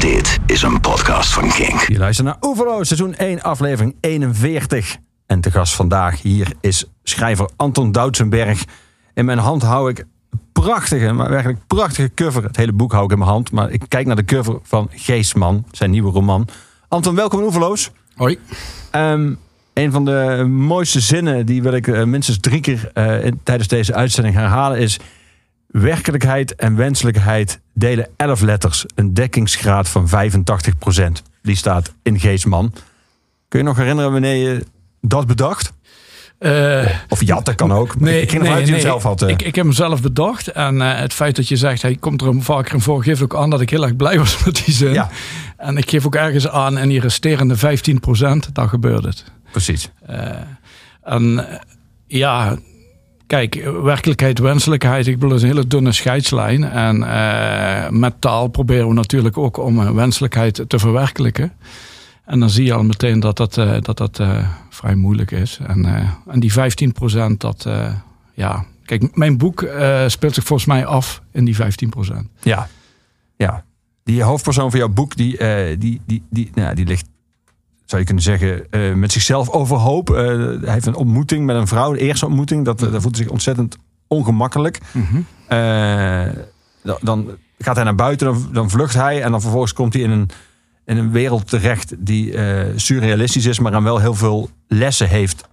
Dit is een podcast van Kink. Je luistert naar Oeverloos, seizoen 1, aflevering 41. En te gast vandaag hier is schrijver Anton Doutsenberg. In mijn hand hou ik een prachtige, maar werkelijk prachtige cover. Het hele boek hou ik in mijn hand, maar ik kijk naar de cover van Geestman, zijn nieuwe roman. Anton, welkom in Oeverloos. Hoi. Ehm, een van de mooiste zinnen, die wil ik eh, minstens drie keer eh, in- tijdens deze uitzending herhalen, is... Werkelijkheid en wenselijkheid delen 11 letters. Een dekkingsgraad van 85%. Die staat in Geestman. Kun je nog herinneren wanneer je dat bedacht? Eh, Of ja, dat kan ook. nee, ik ging uit zelf had. eh. Ik, ik heb hem zelf bedacht. En eh, het feit dat je zegt, hij komt er vaker in voor, geeft ook aan dat ik heel erg blij was met die zin. Ja. En ik geef ook ergens aan, en die resterende 15%, daar gebeurt het. Precies. En ja, kijk, werkelijkheid, wenselijkheid, ik bedoel, dat is een hele dunne scheidslijn. En eh, met taal proberen we natuurlijk ook om wenselijkheid te verwerkelijken. En dan zie je al meteen dat dat, eh, dat, dat eh, vrij moeilijk is. En, en die 15%, dat, eh, ja. Kijk, mijn boek speelt zich volgens mij af in die 15%. Ja. ja. Die hoofdpersoon van jouw boek, die, die, die, die, nou, die ligt, zou je kunnen zeggen, eh, met zichzelf overhoop. Eh, hij heeft een ontmoeting met een vrouw, de eerste ontmoeting. Dat, dat voelt zich ontzettend ongemakkelijk. Eh, dan, dan gaat hij naar buiten, dan, dan vlucht hij. En dan vervolgens komt hij in een, in een wereld terecht die surrealistisch is, maar aan wel heel veel lessen heeft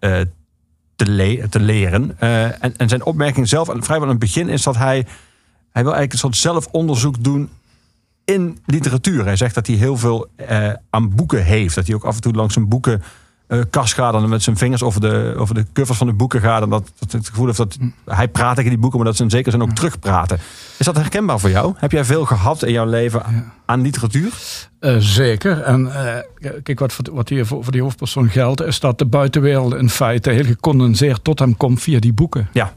te, le- te leren. En, en zijn opmerking zelf, vrijwel aan het begin, is dat hij, hij wil eigenlijk een soort zelfonderzoek doen in literatuur. Hij zegt dat hij heel veel eh, aan boeken heeft. Dat hij ook af en toe langs een boekenkast gaat en met zijn vingers over de, over de covers van de boeken gaat. En dat, dat het gevoel heeft dat hij praat tegen die boeken, maar dat ze in zekere zin ook terugpraten. Is dat herkenbaar voor jou? Heb jij veel gehad in jouw leven aan literatuur? Eh, zeker. En eh, kijk, wat, wat hier voor, voor die hoofdpersoon geldt, is dat de buitenwereld in feite heel gecondenseerd tot hem komt via die boeken. Ja.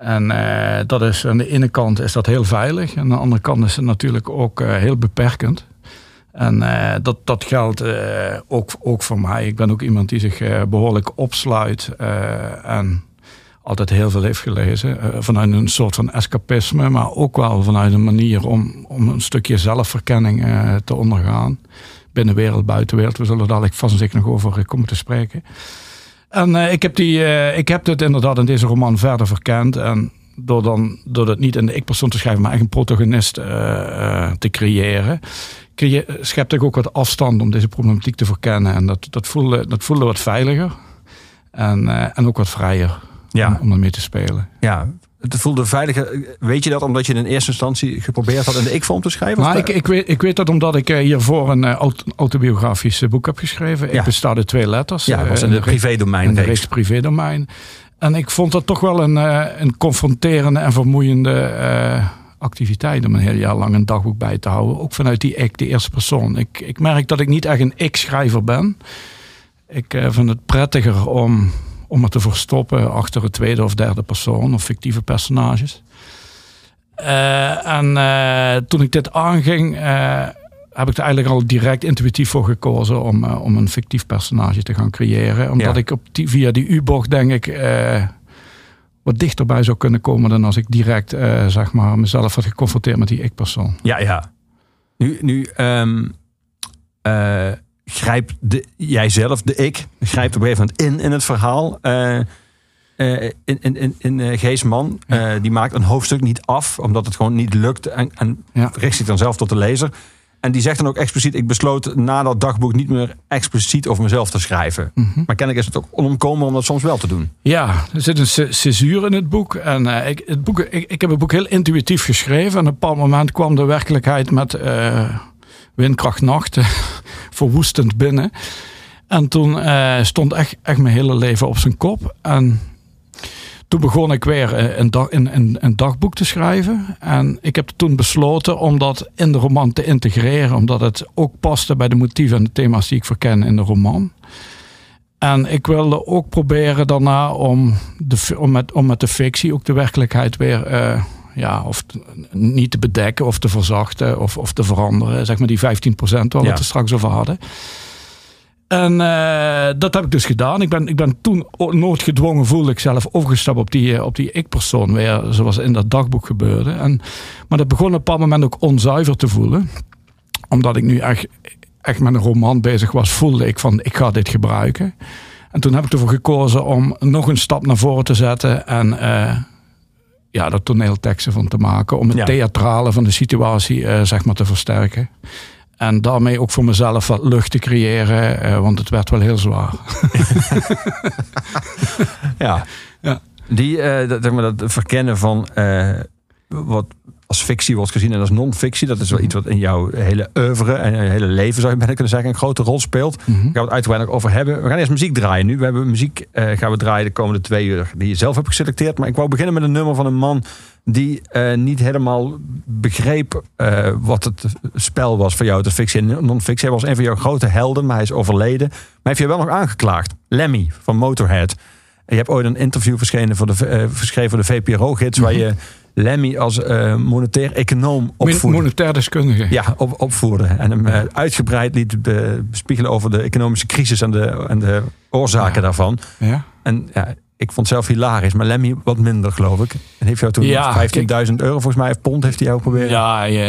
En eh, dat is aan de ene kant is dat heel veilig. En aan de andere kant is het natuurlijk ook eh, heel beperkend. En eh, dat, dat geldt ook, ook voor mij. Ik ben ook iemand die zich eh, behoorlijk opsluit. en altijd heel veel heeft gelezen. vanuit een soort van escapisme. Maar ook wel vanuit een manier om, om een stukje zelfverkenning te ondergaan. Binnenwereld, buitenwereld. We zullen dadelijk vast en zeker nog over komen te spreken. En eh, ik, heb die, eh, ik heb dit inderdaad in deze roman verder verkend. En door, dan, door het niet in de ik-persoon te schrijven, maar echt een protagonist eh, te creëren, creë- schepte ik ook wat afstand om deze problematiek te verkennen. En dat, dat, voelde, dat voelde wat veiliger en, en ook wat vrijer Ja. om, om ermee te spelen. Ja, het voelde veiliger. Weet je dat omdat je in eerste instantie geprobeerd had in de ik-vorm te schrijven? Maar ik, ik, weet, ik weet dat omdat ik eh, hiervoor een eh, aut- autobiografisch eh, boek heb geschreven. Ja. Ik besta uit twee letters. ja, dat was in de de reeks- privédomein. in de reeks. reeks privédomein. En ik vond dat toch wel een, een confronterende en vermoeiende activiteit om een heel jaar lang een dagboek bij te houden. Ook vanuit die ik, de eerste persoon. Ik, ik merk dat ik niet echt een ik-schrijver ben. Ik vind het prettiger om, om het te verstoppen achter een tweede of derde persoon of fictieve personages. Eh, en eh, toen ik dit aanging, eh, heb ik er eigenlijk al direct intuïtief voor gekozen om, om een fictief personage te gaan creëren. Omdat Ja. ik op die, via die U-bocht denk ik wat dichterbij zou kunnen komen dan als ik direct zeg maar, mezelf had geconfronteerd met die ik-persoon. Ja, ja. Nu, nu ehm, eh, grijpt de, jijzelf, de ik, grijpt op een gegeven moment in in het verhaal. Eh, eh, in in, in, in eh, Geesman, die maakt een hoofdstuk niet af, omdat het gewoon niet lukt. En, en Ja. richt zich dan zelf tot de lezer. En die zegt dan ook expliciet: Ik besloot na dat dagboek niet meer expliciet over mezelf te schrijven. Mhm. Maar kennelijk is het ook onomkomen om dat soms wel te doen. Ja, er zit een c- césuur in het boek. En ik, het boek, ik, ik heb het boek heel intuïtief geschreven. En op een bepaald moment kwam de werkelijkheid met windkracht nacht eh, verwoestend binnen. En toen eh, stond echt, echt mijn hele leven op zijn kop. En toen begon ik weer eh, een, dag, een, een, dagboek te schrijven. En ik heb toen besloten om dat in de roman te integreren. Omdat het ook paste bij de motieven en de thema's die ik verken in de roman. En ik wilde ook proberen daarna om, de, om, met, om met de fictie ook de werkelijkheid weer ja, of niet te bedekken of te verzachten of, of te veranderen. Zeg maar die 15% waar we Ja. het er straks over hadden. En eh, dat heb ik dus gedaan. Ik ben, ik ben toen noodgedwongen, voelde ik zelf, overgestapt op die, eh, op die ik-persoon weer, zoals in dat dagboek gebeurde. En, maar dat begon op een bepaald moment ook onzuiver te voelen. omdat ik nu echt, echt met een roman bezig was, voelde ik van ik ga dit gebruiken. En toen heb ik ervoor gekozen om nog een stap naar voren te zetten en uh, ja, er toneelteksten van te maken. Om het Ja. theatrale van de situatie eh, zeg maar te versterken. En daarmee ook voor mezelf wat lucht te creëren, eh, want het werd wel heel zwaar. Ja. Ja. Die, eh, dat, zeg maar, dat verkennen van wat als fictie wordt gezien en als non-fictie. Dat is wel iets wat in jouw hele oeuvre en je hele leven, zou je bijna kunnen zeggen, een grote rol speelt. Daar gaan we het uitgebreid over hebben. We gaan eerst muziek draaien nu. We hebben muziek eh, gaan we draaien de komende twee uur die je zelf hebt geselecteerd. Maar ik wou beginnen met een nummer van een man die eh, niet helemaal begreep eh, wat het spel was voor jou, de fictie en non-fictie. Hij was een van jouw grote helden, maar hij is overleden. Maar hij heeft je wel nog aangeklaagd. Lemmy van Motorhead. En je hebt ooit een interview verschenen voor de, verschreven voor de VPRO-gids... waar je Lemmy als eh, monetair econoom opvoerde. Monetair deskundige. Ja, op, opvoerde. En hem eh, uitgebreid liet be- bespiegelen over de economische crisis en de, en de oorzaken Ja. daarvan. Ja. En ja, ik vond het zelf hilarisch, maar Lemmy wat minder, geloof ik. En heeft jou toen Ja, 15.000 euro, volgens mij, of pond heeft hij jou proberen. Ja, ja,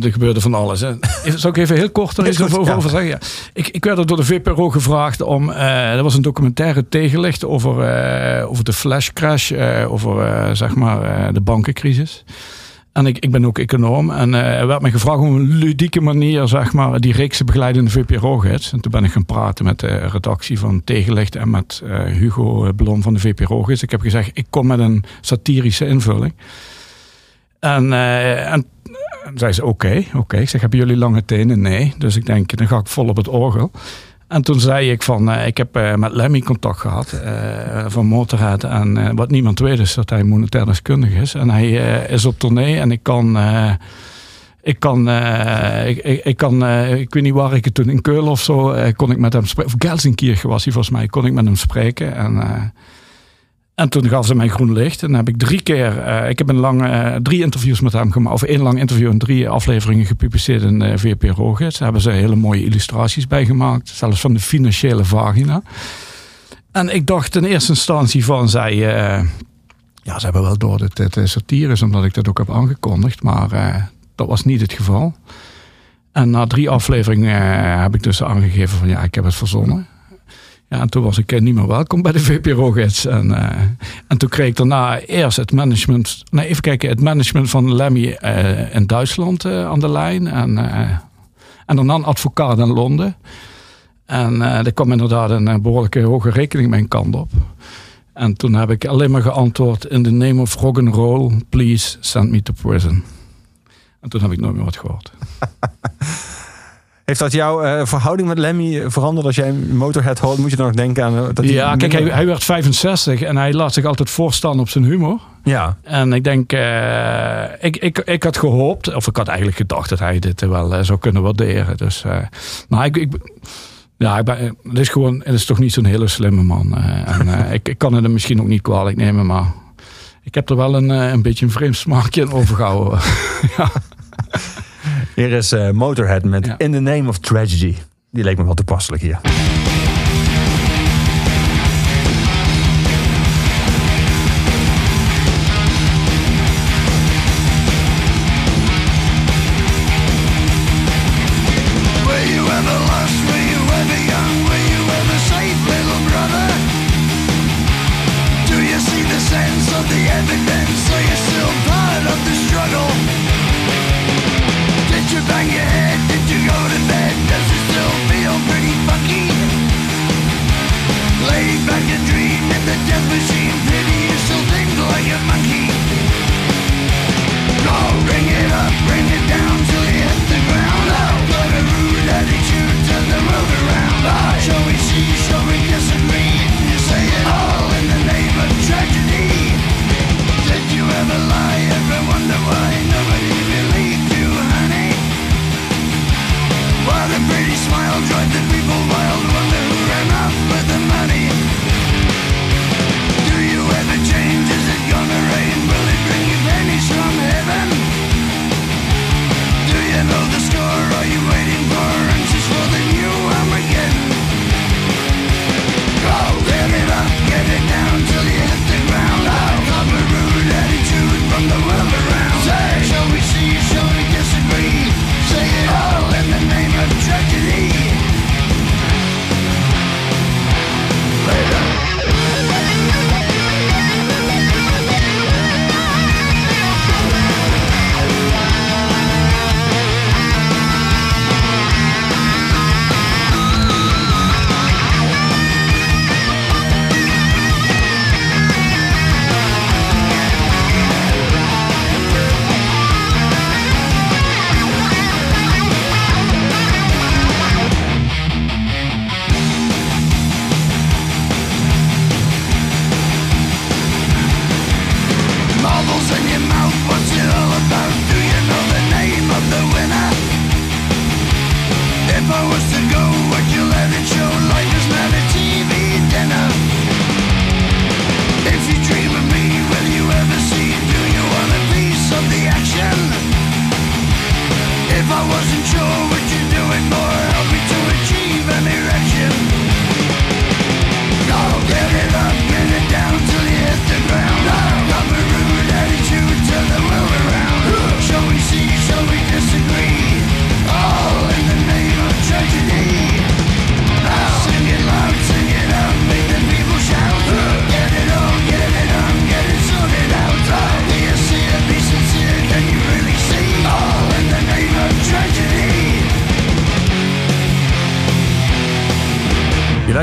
er gebeurde van alles. Hè. Zal ik even heel kort er iets over, ja. over zeggen? Ja. Ik, ik werd er door de VPRO gevraagd om... eh, er was een documentaire tegenlicht over, eh, over de flash crash. eh, over zeg maar de bankencrisis. En ik, ik ben ook econoom. En eh, er werd me gevraagd om een ludieke manier... zeg maar, die reeks te begeleiden in. En toen ben ik gaan praten met de redactie van Tegenlicht... en met eh, Hugo Blom van de VPRO-gids. Ik heb gezegd, ik kom met een satirische invulling. En, eh, en en zei ze, oké, oké. Ik zeg, hebben jullie lange tenen? Nee. Dus ik denk, dan ga ik vol op het orgel. En toen zei ik van, eh, ik heb eh, met Lemmy contact gehad eh, van Motorhead. En wat niemand weet is dat hij monetair deskundige is. En hij is op tournee en ik kan... ik kan, ik, ik, ik kan, ik weet niet waar ik het toen in Keulen of zo, kon ik met hem spreken. Of Gelsenkirchen was hij volgens mij, kon ik met hem spreken. En, en toen gaf ze mij groen licht. En dan heb ik drie keer, eh, ik heb een lange, eh, drie interviews met hem gemaakt. Of één lang interview en drie afleveringen gepubliceerd in uh, VPRO-gids. Daar hebben ze hele mooie illustraties bij gemaakt. Zelfs van de financiële vagina. En ik dacht in eerste instantie van, zij... eh, ja, ze hebben wel door dat eh, satire is, omdat ik dat ook heb aangekondigd. Maar eh, dat was niet het geval. En na drie afleveringen eh, heb ik dus aangegeven van ja, ik heb het verzonnen. En toen was ik eh, niet meer welkom bij de VPRO-gids. En, eh, en toen kreeg ik daarna eerst het management... Nee, even kijken. Het management van Lemmy eh, in Duitsland aan de lijn. En, en daarna een advocaat in Londen. En er kwam inderdaad een eh, behoorlijke hoge rekening mijn kant op. En toen heb ik alleen maar geantwoord... In the name of rock and roll, please send me to prison. En toen heb ik nooit meer wat gehoord. Heeft dat jouw eh, verhouding met Lemmy veranderd? Als jij Motorhead hoort, moet je dan nog denken aan... eh, dat hij Ja, kijk, hij, werd 65 en hij laat zich altijd voorstaan op zijn humor. Ja, En ik denk, eh, ik, ik, ik had gehoopt, of ik had eigenlijk gedacht dat hij dit wel eh, zou kunnen waarderen. Dus, eh, maar ik, ik, ja, ik ben, het is gewoon, het is toch niet zo'n hele slimme man. en ik, ik kan het hem misschien ook niet kwalijk nemen, maar ik heb er wel een, een beetje een vreemd smaakje in overgehouden. ja. Hier is eh, Motorhead met Ja. In the Name of Tragedy. Die leek me wel toepasselijk hier.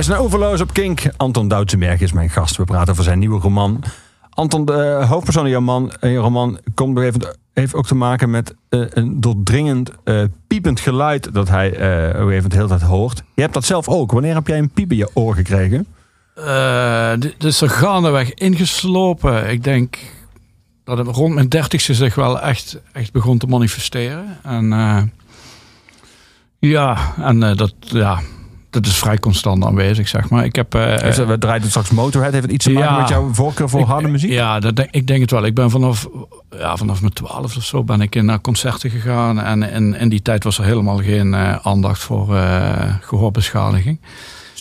Naar Overloos op Kink. Anton Doutsenberg is mijn gast. We praten over zijn nieuwe roman. Anton, de hoofdpersoon in jouw roman komt een moment- heeft ook te maken met eh, een doordringend eh, piepend geluid dat hij eh, een moment de hele tijd hoort. Je hebt dat zelf ook. Wanneer heb jij een piep in je oor gekregen? Eh, dit is er gaandeweg ingeslopen. Ik denk dat het rond mijn dertigste zich wel echt, echt begon te manifesteren. En eh, ja, en eh, dat, ja, dat is vrij constant aanwezig, zeg maar. Ik heb... eh, Heeft het- we draaien straks Motorhead. Heeft het iets te maken ja. met jouw voorkeur voor Ik- harde muziek? Ja, dat denk, ik denk het wel. Ik ben vanaf, ja, vanaf mijn twaalf of zo ben ik naar concerten gegaan. En in, in die tijd was er helemaal geen eh, aandacht voor eh, gehoorbeschadiging.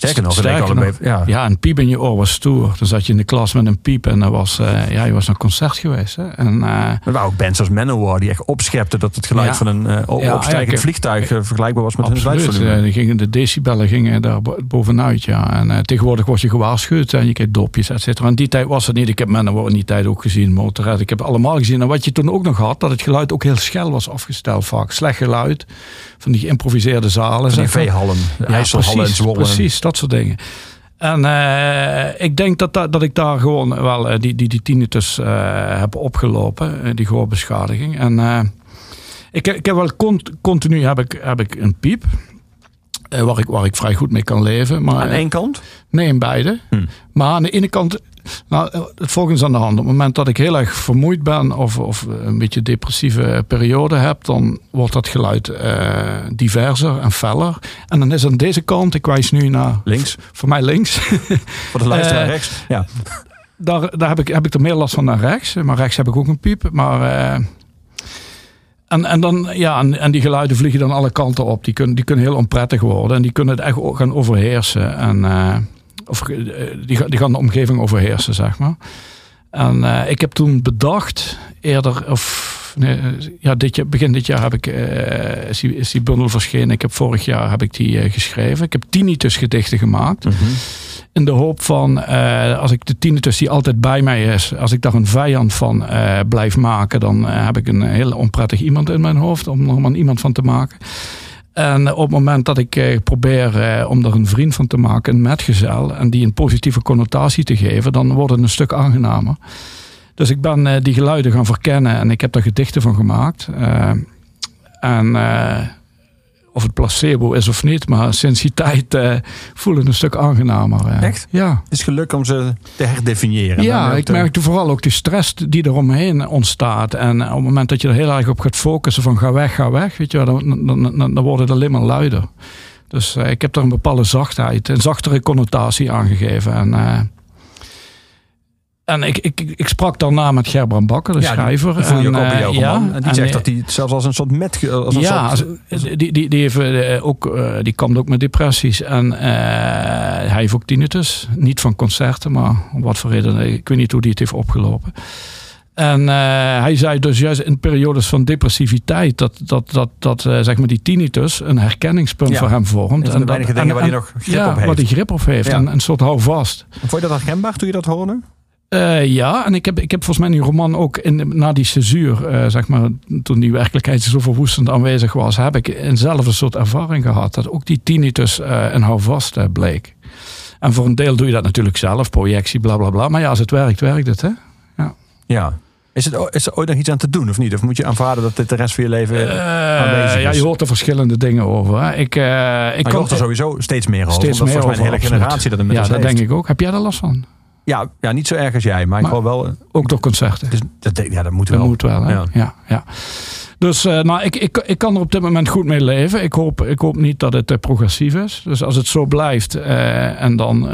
Sterker nog, Sterker nog, ja. Ja, een piep in je oor was stoer. Dan zat je in de klas met een piep en dan was, eh, ja, je was naar een concert geweest. Hè? En, Er waren ook bands als Manowar die echt opschepten dat het geluid Ja. van een op- Ja, opstijgend vliegtuig vergelijkbaar was met een Absoluut. geluidsvolume. Die gingen, de decibellen gingen daar bo- bovenuit. Ja. En tegenwoordig word je gewaarschuwd en je krijgt dopjes, et cetera. In die tijd was het niet. Ik heb Manowar in die tijd ook gezien, Motorhead. Ik heb het allemaal gezien. En wat je toen ook nog had, dat het geluid ook heel schel was afgesteld vaak. Slecht geluid van die geïmproviseerde zalen. Van die veehallen, de Ja, IJsselhallen en precies. Precies, dat soort dingen. En eh, ik denk dat, dat, dat ik daar gewoon wel eh, die, die, die tinnitus eh, heb opgelopen, die gehoorbeschadiging. En ik, ik heb wel cont- continu heb ik, heb ik een piep. waar, ik, waar ik vrij goed mee kan leven. Maar, Aan één kant? Nee, in beide. Hm. Maar aan de ene kant, nou, het volgende is aan de hand. Op het moment dat ik heel erg vermoeid ben of, of een beetje depressieve periode heb, dan wordt dat geluid eh, diverser en feller. En dan is aan deze kant, ik wijs nu naar Links. voor mij links, Voor de luisteraar Eh, rechts. Ja. daar, daar heb, ik, heb ik er meer last van naar rechts. Maar rechts heb ik ook een piep. Maar, eh, en, en, dan, ja, en, en die geluiden vliegen dan alle kanten op. Die kunnen, die kunnen heel onprettig worden. En die kunnen het echt gaan overheersen. En, eh, of, eh, die, gaan- die gaan de omgeving overheersen, zeg maar. En eh, ik heb toen bedacht, eerder, of nee, eh, ja, dit jaar, begin dit jaar heb ik, is, die, is die bundel verschenen. Ik heb vorig jaar heb ik die geschreven. Ik heb tinnitus gedichten gemaakt. Mhm. In de hoop van, als ik de tinnitus die altijd bij mij is, als ik daar een vijand van blijf maken, dan heb ik een heel onprettig iemand in mijn hoofd om er maar iemand van te maken. En op het moment dat ik eh, probeer eh, om er een vriend van te maken, een metgezel, en die een positieve connotatie te geven, dan wordt het een stuk aangenamer. Dus ik ben eh, die geluiden gaan verkennen en ik heb daar gedichten van gemaakt. En of het placebo is of niet, maar sinds die tijd eh voel het een stuk aangenamer. eh. Echt? Ja. Het is gelukt om ze te herdefiniëren. En Ja, ik te- merkte vooral ook de stress die eromheen ontstaat. En op het moment dat je er heel erg op gaat focussen van ga weg, ga weg, weet je wel, dan, dan, dan, dan wordt het alleen maar luider. Dus eh, ik heb er een bepaalde zachtheid, een zachtere connotatie aangegeven. En, eh, en ik, ik, ik sprak daarna met Gerbrand Bakker, de Ja, die- schrijver. die je ook en, eh, ja. En die en, zegt eh, dat hij zelfs als een soort met... Als een ja, soort, als- die, die, die, heeft eh, ook, eh, die kampt ook met depressies. En eh, hij heeft ook tinnitus. Niet van concerten, maar om wat voor reden. Ik weet niet hoe die het heeft opgelopen. En eh, hij zei dus juist in periodes van depressiviteit... dat, dat, dat, dat eh, zeg maar die tinnitus een herkenningspunt Ja. voor hem vormt. Een van de weinige dingen waar hij nog grip ja, op heeft. waar hij grip op heeft. Ja. En een soort houvast. Vond je dat herkenbaar toen je dat hoorde? Eh, ja, en ik heb, ik heb volgens mij in die roman ook in, na die censuur, eh, zeg maar, toen die werkelijkheid zo verwoestend aanwezig was, heb ik eenzelfde soort ervaring gehad. Dat ook die tinnitus eh een houvast bleek. En voor een deel doe je dat natuurlijk zelf, projectie, bla bla bla. Maar ja, als het werkt, werkt het. Hè? Ja. Is, het, is er ooit nog iets aan te doen of niet? Of moet je aanvaarden dat dit de rest van je leven aanwezig is? ja, je hoort er verschillende dingen over. Hè? Ik, eh, ik Maar je kan hoort er sowieso steeds meer over. steeds meer over. een hele absoluut. generatie dat met Ja, dat heeft. denk ik ook. Heb jij daar last van? Ja, ja, niet zo erg als jij, maar, ik wil wel... eh, Ook door concerten. Dus dat, ja, dat moet Dat wel. moet wel, hè? Ja. Ja. Ja, Dus eh, nou, ik, ik, ik kan er op dit moment goed mee leven. Ik hoop, ik hoop niet dat het eh, progressief is. Dus als het zo blijft en dan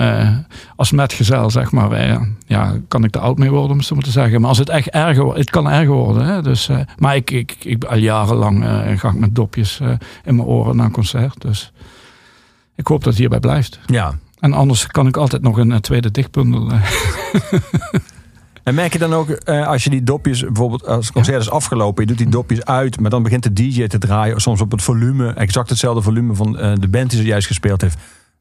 als metgezel, zeg maar, eh, ja, kan ik er oud mee worden, om het zo maar te zeggen. Maar als het echt erger wordt, het kan erger worden. Hè? Dus, maar ik, ik, ik, al jarenlang ga ik met dopjes in mijn oren naar een concert. Dus ik hoop dat het hierbij blijft. Ja. En anders kan ik altijd nog een tweede dichtbundel. eh, En merk je dan ook, eh, als je die dopjes, bijvoorbeeld als het concert is afgelopen, je doet die dopjes uit, maar dan begint de DJ te draaien, soms op het volume, exact hetzelfde volume van eh, de band die zojuist gespeeld heeft.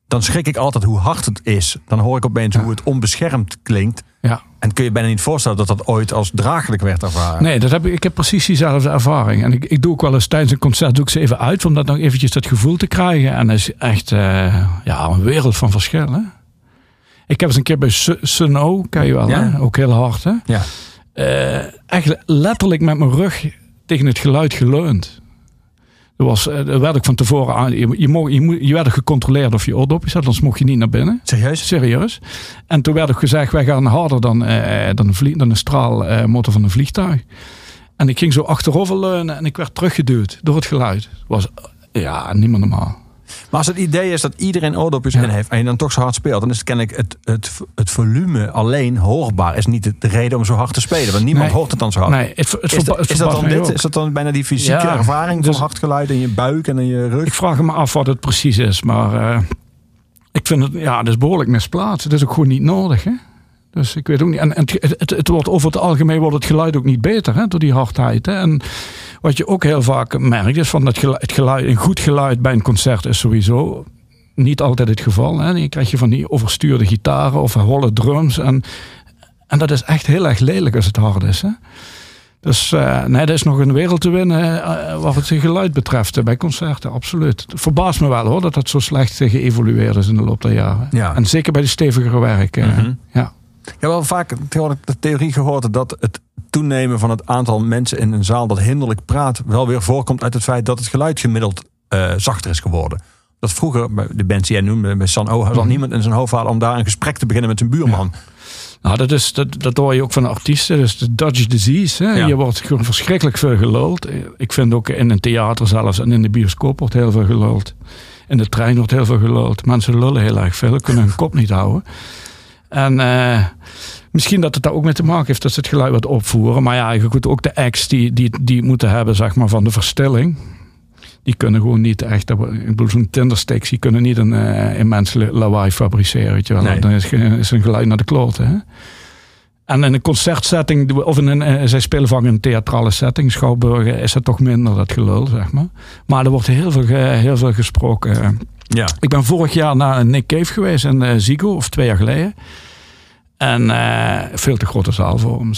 Dan schrik ik altijd hoe hard het is. Dan hoor ik opeens Ja. hoe het onbeschermd klinkt. ja. En kun je bijna niet voorstellen dat dat ooit als draaglijk werd ervaren. Nee, dat heb ik, ik heb precies diezelfde ervaring. En ik, ik doe ook wel eens tijdens een concert doe ik ze even uit om dat nog eventjes dat gevoel te krijgen. En dat is echt eh, ja, een wereld van verschil. Hè? Ik heb eens een keer bij Su- Suno, ken je wel, Ja. hè? ook heel hard. Hè? Ja. Eh, echt letterlijk met mijn rug tegen het geluid geleund. Er, was, eh, er werd ik van tevoren aan. Je, je, mocht, je, je werd gecontroleerd of je oordopjes had, anders mocht je niet naar binnen. Serieus? Serieus. En toen werd ook gezegd, wij gaan harder dan, eh, dan, een, dan een straalmotor van een vliegtuig. En ik ging zo achterover leunen en ik werd teruggeduwd door het geluid. Het was eh, ja, niet meer normaal. Maar als het idee is dat iedereen oordopjes in heeft en je dan toch zo hard speelt, dan is het kennelijk het, het, het volume alleen hoorbaar is niet de reden om zo hard te spelen. Want niemand Nee. hoort het dan zo hard. Nee, het, het, Is, dat, is dat dan dit? ook. Is dat dan bijna die fysieke Ja, ervaring dus- van hard geluid in je buik en in je rug? Ik vraag me af wat het precies is, maar eh, ik vind het, ja, het is behoorlijk misplaatst. Het is ook gewoon niet nodig. Hè? Dus ik weet ook niet. En, en het, het, het wordt over het algemeen wordt het geluid ook niet beter hè, door die hardheid. Hè? En wat je ook heel vaak merkt is van dat geluid, het geluid, een goed geluid bij een concert is sowieso niet altijd het geval. Hè? Dan krijg je van die overstuurde gitaren of holle drums. En, en dat is echt heel erg lelijk als het hard is. Hè? Dus eh, nee, er is nog een wereld te winnen eh, wat het geluid betreft eh, bij concerten, absoluut. Het verbaast me wel hoor, dat dat zo slecht eh, geëvolueerd is in de loop der jaren. Ja. En zeker bij de stevigere werken. Mhm. Ja. Ik heb wel vaak de theorie gehoord dat het toenemen van het aantal mensen in een zaal dat hinderlijk praat wel weer voorkomt uit het feit dat het geluid gemiddeld eh, zachter is geworden. Dat vroeger, de bands die jij noemde, bij San O, had Mhm. niemand in zijn hoofd halen om daar een gesprek te beginnen met zijn buurman. Nou, dat, is, dat, dat hoor je ook van de artiesten. Dus de Dutch disease. Hè? Ja. Je wordt gewoon verschrikkelijk veel geluld. Ik vind ook in een theater zelfs en in de bioscoop wordt heel veel geluld. In de trein wordt heel veel geluld. Mensen lullen heel erg veel, kunnen hun kop niet houden. En eh, misschien dat het daar ook mee te maken heeft dat ze het geluid wat opvoeren. Maar ja, goed, ook de acts die, die, die moeten hebben zeg maar, van de verstilling. Die kunnen gewoon niet echt, ik bedoel, zo'n Tindersticks, die kunnen niet een eh immens lawaai fabriceren. Weet je wel. Nee. Dan is, is een geluid naar de kloten. Hè? En in een concertsetting, of in een, eh, zij spelen vaak in een theatrale setting, Schouwburgen, is het toch minder dat gelul, zeg maar. Maar er wordt heel veel, heel veel gesproken. Ja. Ik ben vorig jaar naar Nick Cave geweest in eh, Zigo, of twee jaar geleden. En eh, veel te grote zaal voor hem,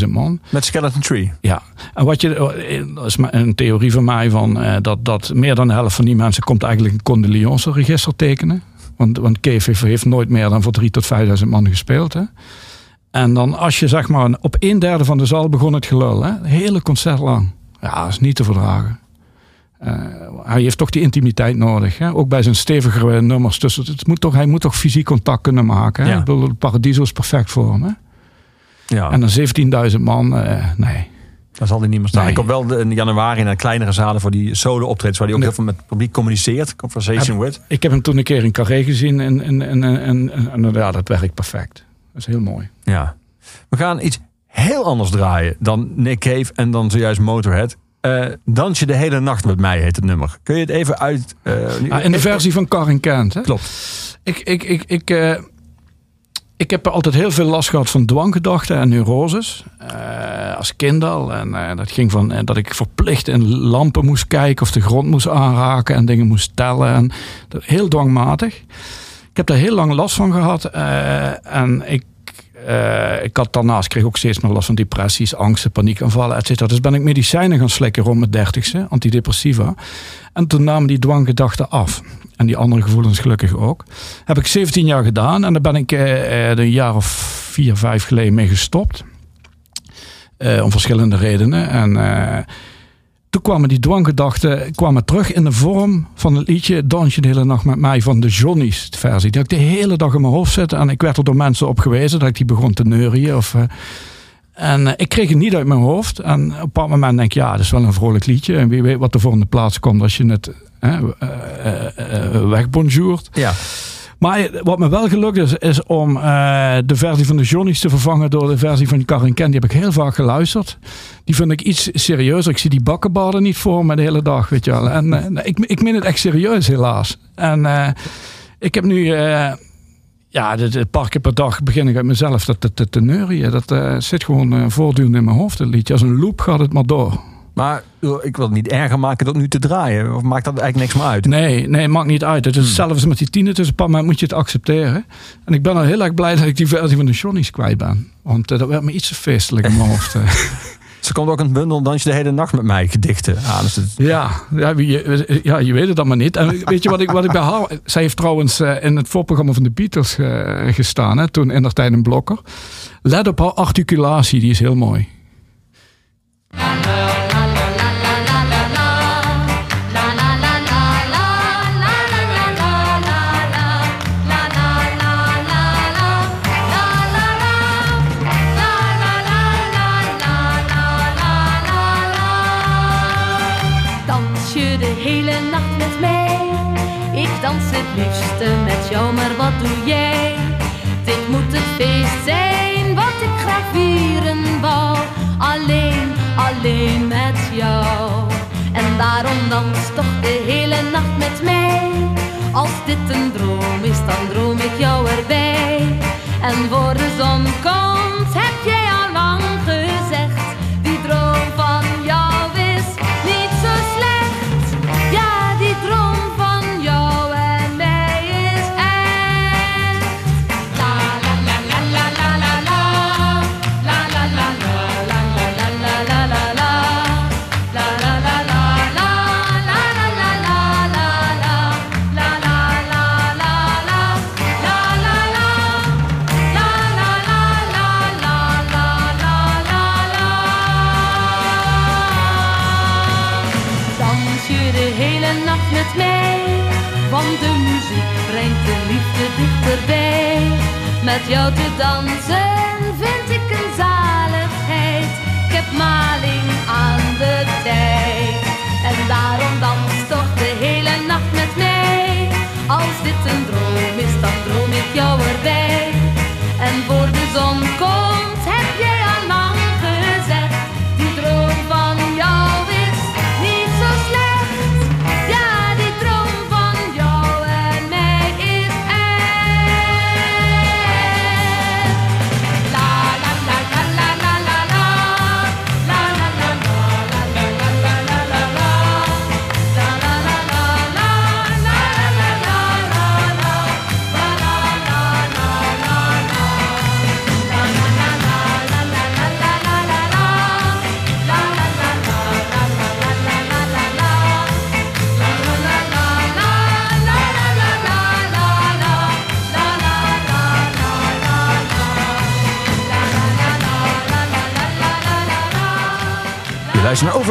17.000 man. Met Skeleton Tree. Ja, en wat je, eh, dat is een theorie van mij, van, eh, dat, dat meer dan de helft van die mensen komt eigenlijk een condoleance register tekenen. Want, want Cave heeft, nooit meer dan voor 3.000 tot 5.000 man gespeeld. Hè? En dan als je zeg maar op een derde van de zaal begon het gelul, hè? hele concert lang. Ja, dat is niet te verdragen. Eh, hij heeft toch die intimiteit nodig. Hè? Ook bij zijn stevigere nummers. Dus het moet toch, hij moet toch fysiek contact kunnen maken. Hè? Ja. Ik bedoel, Paradiso is perfect voor hem. Hè? Ja. En dan 17.000 man, eh, nee. Daar zal hij niet meer staan. Nee. Ik kom wel in januari naar kleinere zalen voor die solo optredens waar hij ook Nee. heel veel met het publiek communiceert. Conversation with. Ik heb hem toen een keer in Carré gezien en, en, en, en, en, en ja, dat werkt perfect. Dat is heel mooi. Ja. We gaan iets heel anders draaien dan Nick Cave en dan zojuist Motorhead. Eh, dans je de hele nacht met mij heet het nummer. Kun je het even uit... eh, Ah, in de versie van Karin Kent. Hè? Klopt. Ik, ik, ik, ik, eh, ik heb altijd heel veel last gehad van dwanggedachten en neuroses. als kind al. En dat ging van dat ik verplicht in lampen moest kijken of de grond moest aanraken en dingen moest tellen. En heel dwangmatig. Ik heb daar heel lang last van gehad. eh, en ik, eh, ik had daarnaast kreeg ook steeds meer last van depressies, angsten, paniekaanvallen, et cetera. Dus ben ik medicijnen gaan slikken rond mijn dertigste, antidepressiva. En toen namen die dwanggedachten af. En die andere gevoelens gelukkig ook. Heb ik 17 jaar gedaan. En daar ben ik eh, eh, een jaar of vier, vijf geleden mee gestopt. Om verschillende redenen. En, toen kwamen die dwanggedachten kwamen terug in de vorm van het liedje Dans je de hele nacht met mij van de Johnny's versie. Die had ik de hele dag in mijn hoofd zitten en ik werd er door mensen op gewezen dat ik die begon te neurien. Of, eh, en eh, ik kreeg het niet uit mijn hoofd. En op een bepaald moment denk ik, ja, dat is wel een vrolijk liedje. En wie weet wat er voor plaats komt als je het wegbonjourd. Ja. Maar wat me wel gelukt is, is om eh, de versie van de Johnny's te vervangen door de versie van Karin Ken. Die heb ik heel vaak geluisterd. Die vind ik iets serieuzer. Ik zie die bakkenbaden niet voor me de hele dag, weet je wel. En eh, ik, ik meen het echt serieus, helaas. En eh, ik heb nu, ja, de paar keer per dag begin ik uit mezelf te, te, te. Dat zit gewoon eh, voortdurend in mijn hoofd, het liedje. Als een loop gaat het maar door. Maar ik wil het niet erger maken dat nu te draaien. Of maakt dat eigenlijk niks meer uit? Nee, nee, maakt niet uit. Het is hetzelfde met die tienen. Paar moment moet je het accepteren. En ik ben al heel erg blij dat ik die versie van de Johnny's kwijt ben. Want eh, dat werd me iets te feestelijk in mijn hoofd. eh. Ze komt ook een bundel Dans je de hele nacht met mij gedichten aan. Dus het- Ja, ja, je, ja, je weet het dan maar niet. En weet je wat ik, wat ik bij haar... Zij heeft trouwens eh, in het voorprogramma van de Beatles eh, gestaan. Hè, toen in der tijd een blokker. Let op haar articulatie, die is heel mooi. Dans het liefste met jou, maar wat doe jij? Dit moet het feest zijn wat ik graag vieren wou. Alleen, alleen met jou. En daarom dans toch de hele nacht met mij. Als dit een droom is, dan droom ik jou erbij. En voor de zon komt, heb jij Met jou te dansen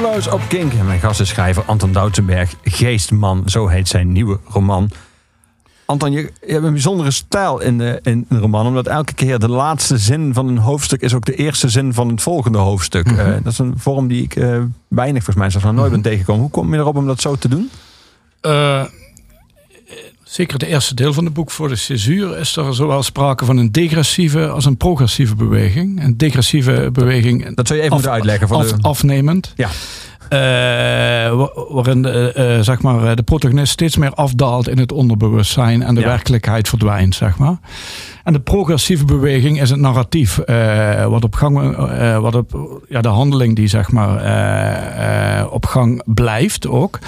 Overloos op Kink. En mijn gast is schrijver Anton Doutsenberg. Geestman, zo heet zijn nieuwe roman. Anton, je, je hebt een bijzondere stijl in de, in de roman. Omdat elke keer de laatste zin van een hoofdstuk... is ook de eerste zin van het volgende hoofdstuk. Eh, dat is een vorm die ik eh, weinig, volgens mij, zelfs nog nooit ben tegengekomen. Hoe kom je erop om dat zo te doen? Eh, zeker het eerste deel van het boek voor de césuur is er zowel sprake van een degressieve als een progressieve beweging. Een degressieve beweging. Dat zou je even moeten uitleggen. Voor af- de, Afnemend. Ja. Eh, wa- waarin de, eh, zeg maar, eh, de protagonist steeds meer afdaalt in het onderbewustzijn en de Ja. werkelijkheid verdwijnt. Zeg maar. En de progressieve beweging is het narratief, eh, wat op gang, eh, wat op, ja, de handeling die zeg maar, eh, eh, op gang blijft ook.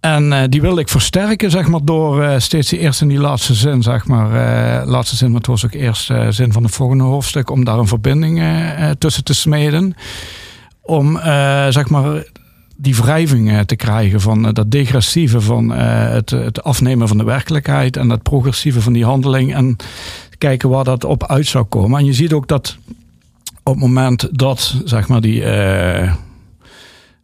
En eh, die wilde ik versterken, zeg maar, door eh, steeds die eerste en die laatste zin, zeg maar. eh, laatste zin, maar het was ook eerste zin van het volgende hoofdstuk, om daar een verbinding tussen te smeden. Om, zeg maar, die wrijving te krijgen van dat degressieve van het, het afnemen van de werkelijkheid en dat progressieve van die handeling. En kijken waar dat op uit zou komen. En je ziet ook dat op het moment dat, zeg maar, die.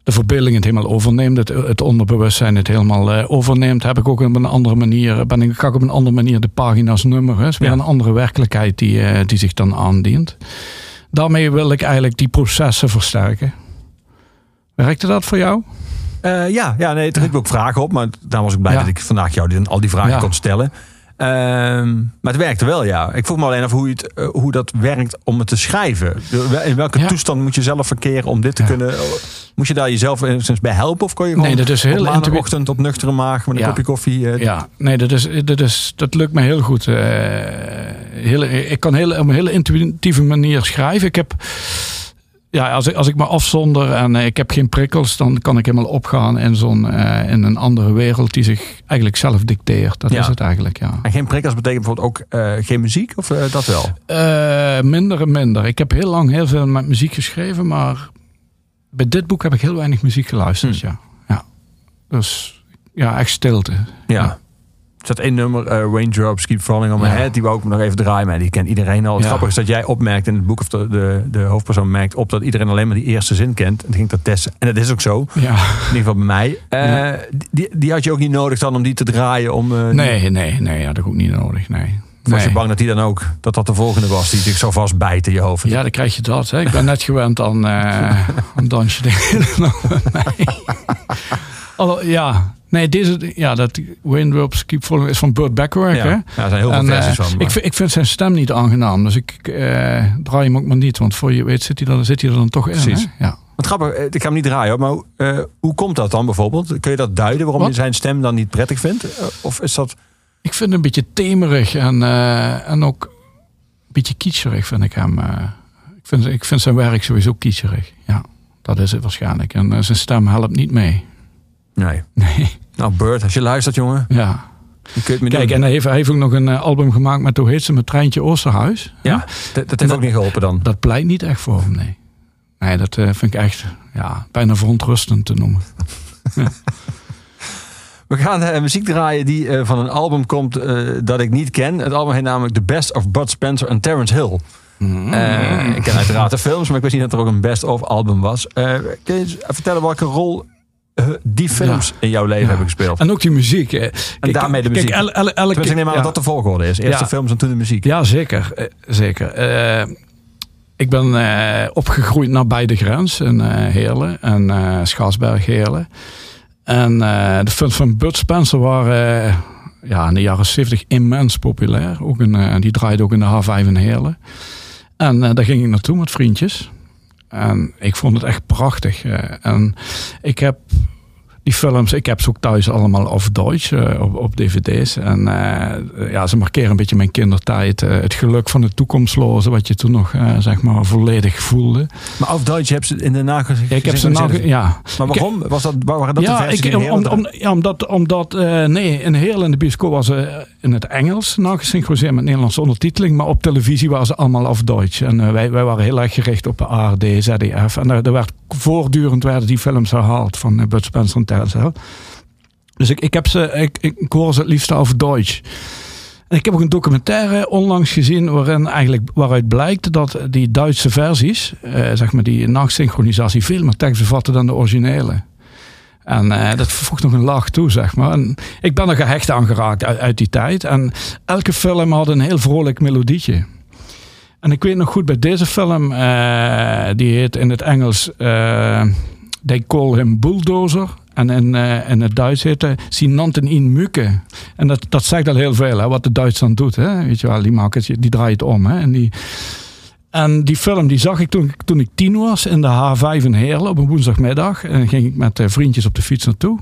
De verbeelding het helemaal overneemt, het, het onderbewustzijn het helemaal eh, overneemt, heb ik ook op een andere manier, ben ik, ga ik op een andere manier de pagina's nummeren. Is weer Ja. een andere werkelijkheid die, eh, die zich dan aandient. Daarmee wil ik eigenlijk die processen versterken. Werkte dat voor jou? Eh, ja, ja, nee, er riepen ook vragen op. Maar daar was ik blij Ja. dat ik vandaag jou die, al die vragen Ja. kon stellen. Ehm, maar het werkte wel, ja. Ik vroeg me alleen af hoe, het, eh, hoe dat werkt om het te schrijven. In welke Ja. toestand moet je zelf verkeren om dit te Ja. kunnen... Moet je daar jezelf enigszins bij helpen? Of kon je gewoon Nee, dat is heel op maandagochtend op nuchtere maag met een Ja. kopje koffie... eh, Ja, nee, dat, is, dat, is, dat lukt me heel goed. Eh, hele, ik kan heel, op een hele intuïtieve manier schrijven. Ik heb, ja, als, ik, als ik me afzonder en eh, ik heb geen prikkels, dan kan ik helemaal opgaan in, zo'n, eh, in een andere wereld die zich eigenlijk zelf dicteert. Dat Ja. is het eigenlijk, ja. En geen prikkels betekent bijvoorbeeld ook eh, geen muziek? Of dat wel? Minder en minder. Ik heb heel lang heel veel met muziek geschreven, maar bij dit boek heb ik heel weinig muziek geluisterd, Hm. ja. ja. Dus ja, echt stilte. Ja. Ja. Zat één nummer, eh, Raindrops Keep Falling on My Ja. Head. Die wou ik nog even draaien. Maar die kent iedereen al. Het Ja. grappige is dat jij opmerkt in het boek... of de, de, de hoofdpersoon merkt op dat iedereen alleen maar die eerste zin kent. En ging dat testen. En dat is ook zo. In Ja. ieder geval bij mij. Eh, die, die had je ook niet nodig dan om die te draaien? Om, eh, Nee, nee, nee, had ik ook niet nodig, nee. Was je Nee. bang dat die dan ook... dat dat de volgende was die zich zo vastbijt in je hoofd? Ja, dan krijg je dat. Hè. Ik ben net gewend aan eh een dansje. Allo- ja, nee, deze, ja, dat Raindrops Keep Falling is van Burt Bacharach. Ja. Hè? Ja, er zijn heel veel En, eh, versies van. maar- ik, vind, ik vind zijn stem niet aangenaam, dus ik eh, draai hem ook maar niet. Want voor je weet zit hij, dan, zit hij er dan toch in. Precies. Hè? Ja. Wat grappig, eh, ik ga hem niet draaien, maar hoe komt dat dan bijvoorbeeld? Kun je dat duiden waarom Wat? je zijn stem dan niet prettig vindt? Of is dat... Ik vind hem een beetje temerig en, en ook een beetje kitscherig vind ik hem. ik, vind, ik vind zijn werk sowieso kitscherig. Ja, dat is het waarschijnlijk. En zijn stem helpt niet mee. Nee. Nee, Nou, Bert, als je luistert, jongen, ja. Kijk, en hij heeft, hij heeft ook nog een eh, album gemaakt met, hoe heet ze, met Treintje Oosterhuis. Ja, dat, dat heeft ook niet geholpen dan. Dat pleit niet echt voor hem, nee. Nee, dat eh, vind ik echt ja, bijna verontrustend te noemen. We gaan eh, muziek draaien die van een album komt dat ik niet ken. Het album heet namelijk The Best of Bud Spencer en Terence Hill. Eh, ik ken uiteraard de films, maar ik wist niet dat er ook een best-of album was. Kun je vertellen welke rol die films in jouw leven Ja. hebben gespeeld? En ook die muziek. eh. Kijk, daarmee de muziek. Kijk, el- el- Tenminste, ik neem aan dat dat de volgorde is. Eerst de films en toen de muziek. Ja, zeker. eh, zeker. Eh, ik ben eh, opgegroeid nabij de grens in eh Heerlen en eh Schaarsberg Heerlen. En eh, de films van Bud Spencer waren eh, ja, in de jaren 70 immens populair. Ook in, eh, die draaide ook in de H5 in Heerlen. En eh, daar ging ik naartoe met vriendjes. En ik vond het echt prachtig. eh. en ik heb die films, ik heb ze ook thuis allemaal op Duits, eh, op, op dvd's. En eh, ja, ze markeren een beetje mijn kindertijd. eh, het geluk van het toekomstloze, wat je toen nog, zeg maar, volledig voelde. Maar auf Deutsch heb je in de nagezien. ik heb ze ja. Maar waarom? Was dat, waren dat de ja, ik, om, Heerlen om, ja, omdat, omdat nee, in heel in de bioscoop was ze in het Engels nagesynchroniseerd met Nederlandse ondertiteling. Maar op televisie waren ze allemaal af Duits. En wij, wij waren heel erg gericht op de ARD, ZDF. En er, er werd voortdurend werden die films herhaald van uh, Bud Spencer en Terence Hill. Dus ik, ik, heb ze, ik, ik, hoor ze het liefst over Duits. En ik heb ook een documentaire onlangs gezien waarin eigenlijk, waaruit blijkt dat die Duitse versies, eh, zeg maar die nachtsynchronisatie, veel meer tekst bevatten dan de originele. En eh, dat voegt nog een laag toe, zeg maar. Ik ben er gehecht aan geraakt uit die tijd. En elke film had een heel vrolijk melodietje. En ik weet nog goed bij deze film, eh, die heet in het Engels eh, They Call Him Bulldozer. En in, eh, in het Duits heet hij Sinanten in Muke. En dat, dat zegt al heel veel, hè, wat de Duitsland doet. Hè. Weet je wel, die, maken die draait om. Hè. En, die, en die film die zag ik toen, toen ik tien was in de H5 in Heerlen op een woensdagmiddag. En ging ik met vriendjes op de fiets naartoe.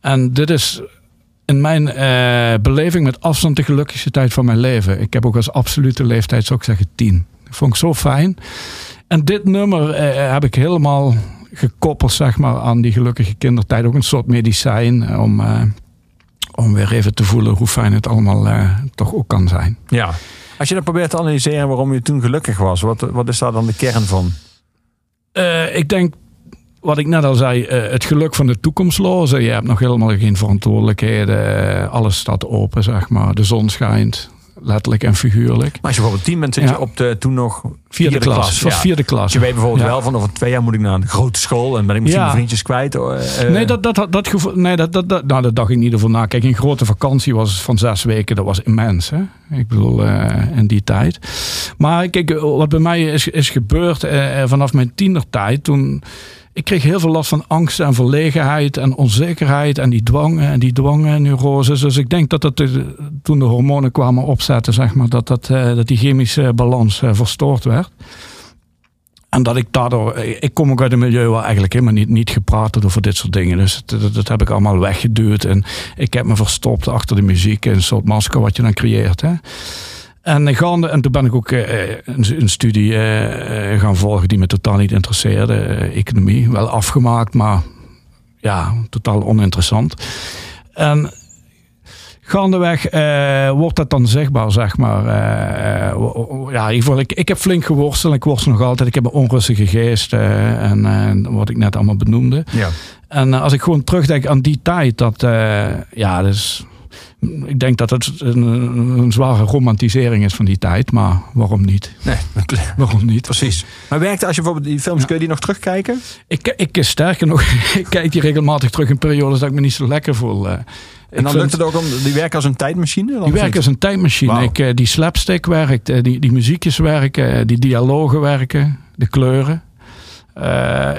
En dit is in mijn eh, beleving met afstand de gelukkigste tijd van mijn leven. Ik heb ook als absolute leeftijd, zou ik zeggen, tien. Dat vond ik zo fijn. En dit nummer eh, heb ik helemaal gekoppeld zeg maar, aan die gelukkige kindertijd. Ook een soort medicijn eh, om, eh, om weer even te voelen hoe fijn het allemaal eh, toch ook kan zijn. Ja. Als je dan probeert te analyseren waarom je toen gelukkig was, wat, wat is daar dan de kern van? Eh, ik denk, wat ik net al zei, eh, het geluk van de toekomstloze. Je hebt nog helemaal geen verantwoordelijkheden. Alles staat open, zeg maar. De zon schijnt. letterlijk en figuurlijk. Maar als je bijvoorbeeld tien bent, zit Ja. je op de toen nog Vierde, klas. Ja. vierde Dus klas. je weet bijvoorbeeld Ja. wel van over twee jaar moet ik naar een grote school en ben ik misschien mijn vriendjes kwijt. eh, Nee, dat, dat, dat, gevoel, nee dat, dat, dat, nou, dat dacht ik niet over na. Kijk, een grote vakantie was van zes weken, dat was immens. Hè? Ik bedoel, eh, in die tijd. Maar kijk, wat bij mij is, is gebeurd vanaf mijn tienertijd, toen... Ik kreeg heel veel last van angst en verlegenheid en onzekerheid en die dwangen en die dwangen neuroses. Dus ik denk dat dat eh, toen de hormonen kwamen opzetten, zeg maar, dat, dat, eh, dat die chemische balans eh, verstoord werd. En dat ik daardoor, ik kom ook uit een milieu waar eigenlijk helemaal niet, niet gepraat wordt over dit soort dingen. Dus dat, dat, heb ik allemaal weggeduwd. En ik heb me verstopt achter de muziek, een soort masker wat je dan creëert. Hè. En, gaande, en toen ben ik ook eh, een, een studie eh, eh, gaan volgen die me totaal niet interesseerde. eh, economie, wel afgemaakt, maar ja, totaal oninteressant. En gaandeweg eh, wordt dat dan zichtbaar, zeg maar. Eh, ja, ik, ik heb flink geworsteld. Ik worstel nog altijd. Ik heb een onrustige geest. eh, en eh, wat ik net allemaal benoemde. ja. En eh, als ik gewoon terugdenk aan die tijd, dat, eh, ja, dus, ik denk dat het een, een zware romantisering is van die tijd, maar waarom niet? Nee, Waarom niet? precies. Maar werkte als je bijvoorbeeld die films, kun je die nog terugkijken? Ik, ik sterker nog, ik kijk die regelmatig terug in periodes dat ik me niet zo lekker voel. eh. En dan lukt het ook om, die werken als een tijdmachine? Dan Die werken als een tijdmachine. Ik, eh, die slapstick werkt, eh, die, die muziekjes werken, die dialogen werken, de kleuren.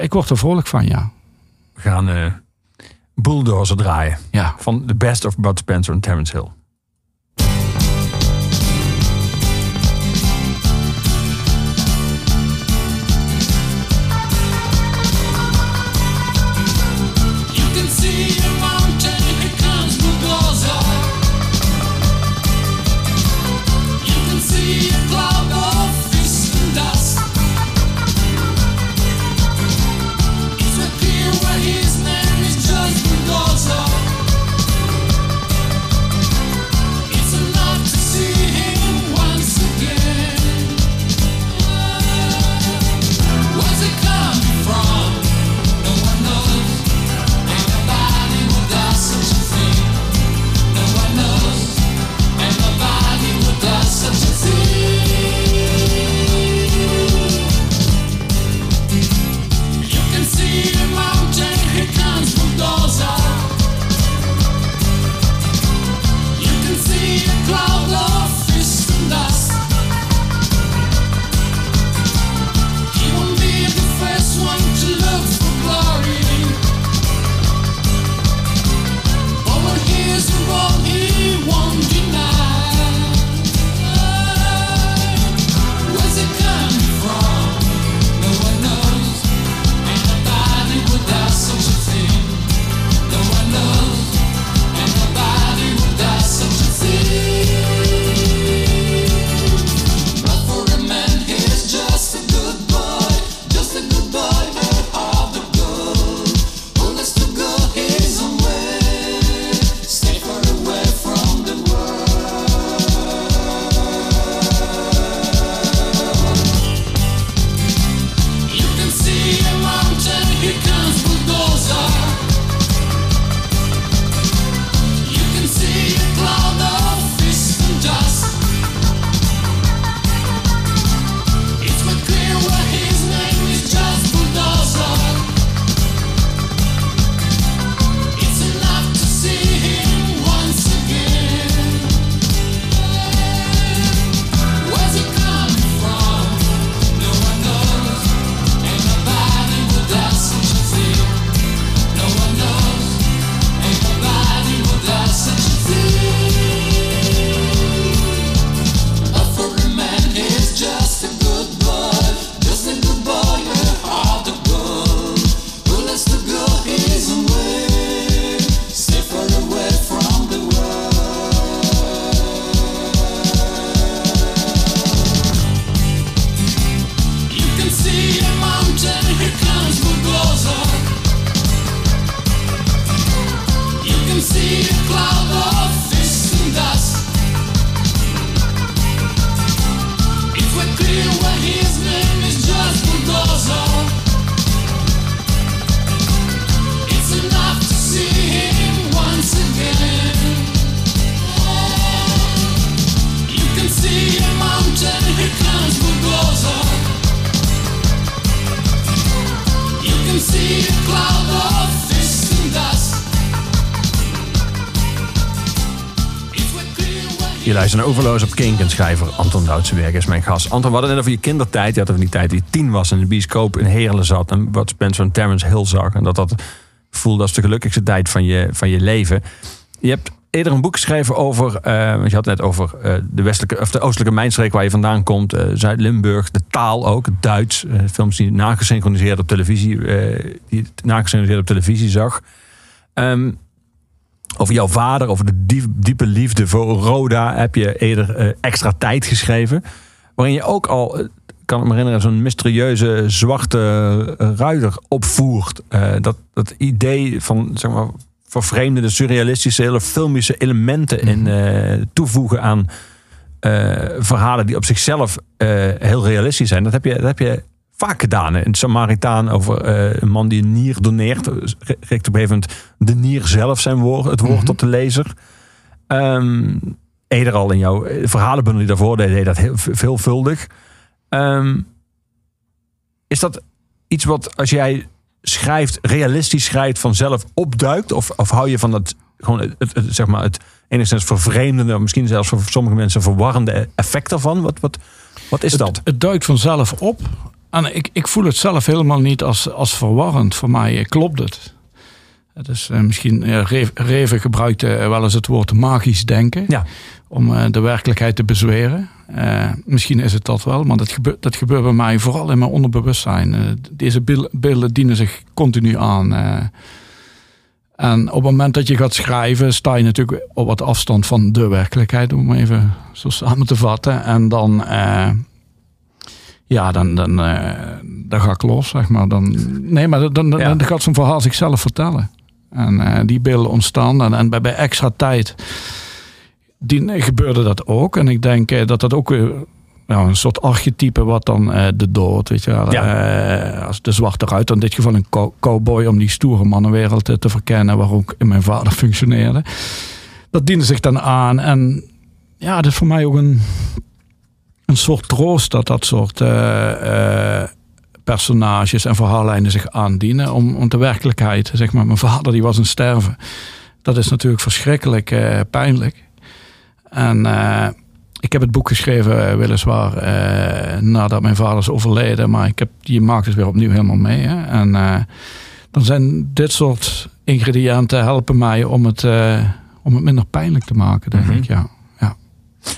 Ik word er vrolijk van, ja. We gaan Bulldozer draaien. ja. Van The Best of Bud Spencer en Terence Hill. Luistert naar Overloos op Kink schrijver Anton Doutsenberg is mijn gast. Anton, we hadden net over je kindertijd. Je had over die tijd je tien was en de bioscoop in Heerlen zat. En wat Spencer en Terrence Hill zag. En dat dat voelde als de gelukkigste tijd van je, van je leven. Je hebt eerder een boek geschreven over, eh, je had net over eh, de westelijke of de oostelijke mijnstreek waar je vandaan komt, eh, Zuid-Limburg, de taal ook, het Duits, films die nagesynchroniseerd op televisie, die nagesynchroniseerd op televisie zag. Ehm, over jouw vader, over de diep- diepe liefde voor Roda, heb je eerder eh, extra tijd geschreven. Waarin je ook al, eh, kan ik me herinneren, zo'n mysterieuze zwarte eh, ruiter opvoert. Dat, dat idee van, zeg maar, vervreemdende, surrealistische, hele filmische elementen in eh, toevoegen aan verhalen die op zichzelf heel realistisch zijn. Dat heb je, dat heb je vaak gedaan. In Samaritaan over eh, een man die een nier doneert. Richt op een gegeven moment de nier zelf zijn woord, het woord Mhm. tot de lezer. Ehm eerder al in jouw eh, verhalenbundel die daarvoor deed, deed dat heel ve- veelvuldig. Ehm, is dat iets wat als jij schrijft, realistisch schrijft, vanzelf opduikt? Of, of hou je van dat gewoon het, het, het, zeg maar het enigszins vervreemdende, misschien zelfs voor sommige mensen verwarrende effect daarvan? Wat, wat, wat is dat? Het, het duikt vanzelf op. En ik, ik voel het zelf helemaal niet als, als verwarrend. Voor mij eh, klopt het. Het is eh, misschien, Reven, gebruikte eh, wel eens het woord magisch denken. Ja. Om de werkelijkheid te bezweren. Misschien is het dat wel, maar dat gebeurt, dat gebeurt bij mij vooral in mijn onderbewustzijn. Deze beelden dienen zich continu aan. en op het moment dat je gaat schrijven, sta je natuurlijk op wat afstand van de werkelijkheid, om even zo samen te vatten. En dan, ja, dan, dan, eh, dan ga ik los, zeg maar. Dan, nee, maar dan, dan, Ja. dan gaat zo'n verhaal zichzelf vertellen. En eh, die beelden ontstaan. En, en bij, bij extra tijd die, gebeurde dat ook. En ik denk eh, dat dat ook weer nou, een soort archetype wat dan de dood, weet je wel. Als de zwarte ruiter, in dit geval een cow- cowboy om die stoere mannenwereld te verkennen, waar ook in mijn vader functioneerde. Dat diende zich dan aan. En ja, dat is voor mij ook een, een soort troost dat dat soort eh, eh, personages en verhaallijnen zich aandienen om, om de werkelijkheid. Zeg maar, mijn vader die was een sterven. Dat is natuurlijk verschrikkelijk eh, pijnlijk. En ik heb het boek geschreven, weliswaar, nadat mijn vader is overleden. Maar ik heb, je maakt het weer opnieuw helemaal mee. Hè? En dan zijn dit soort ingrediënten helpen mij om het, om het minder pijnlijk te maken, denk Mhm. ik. Ja.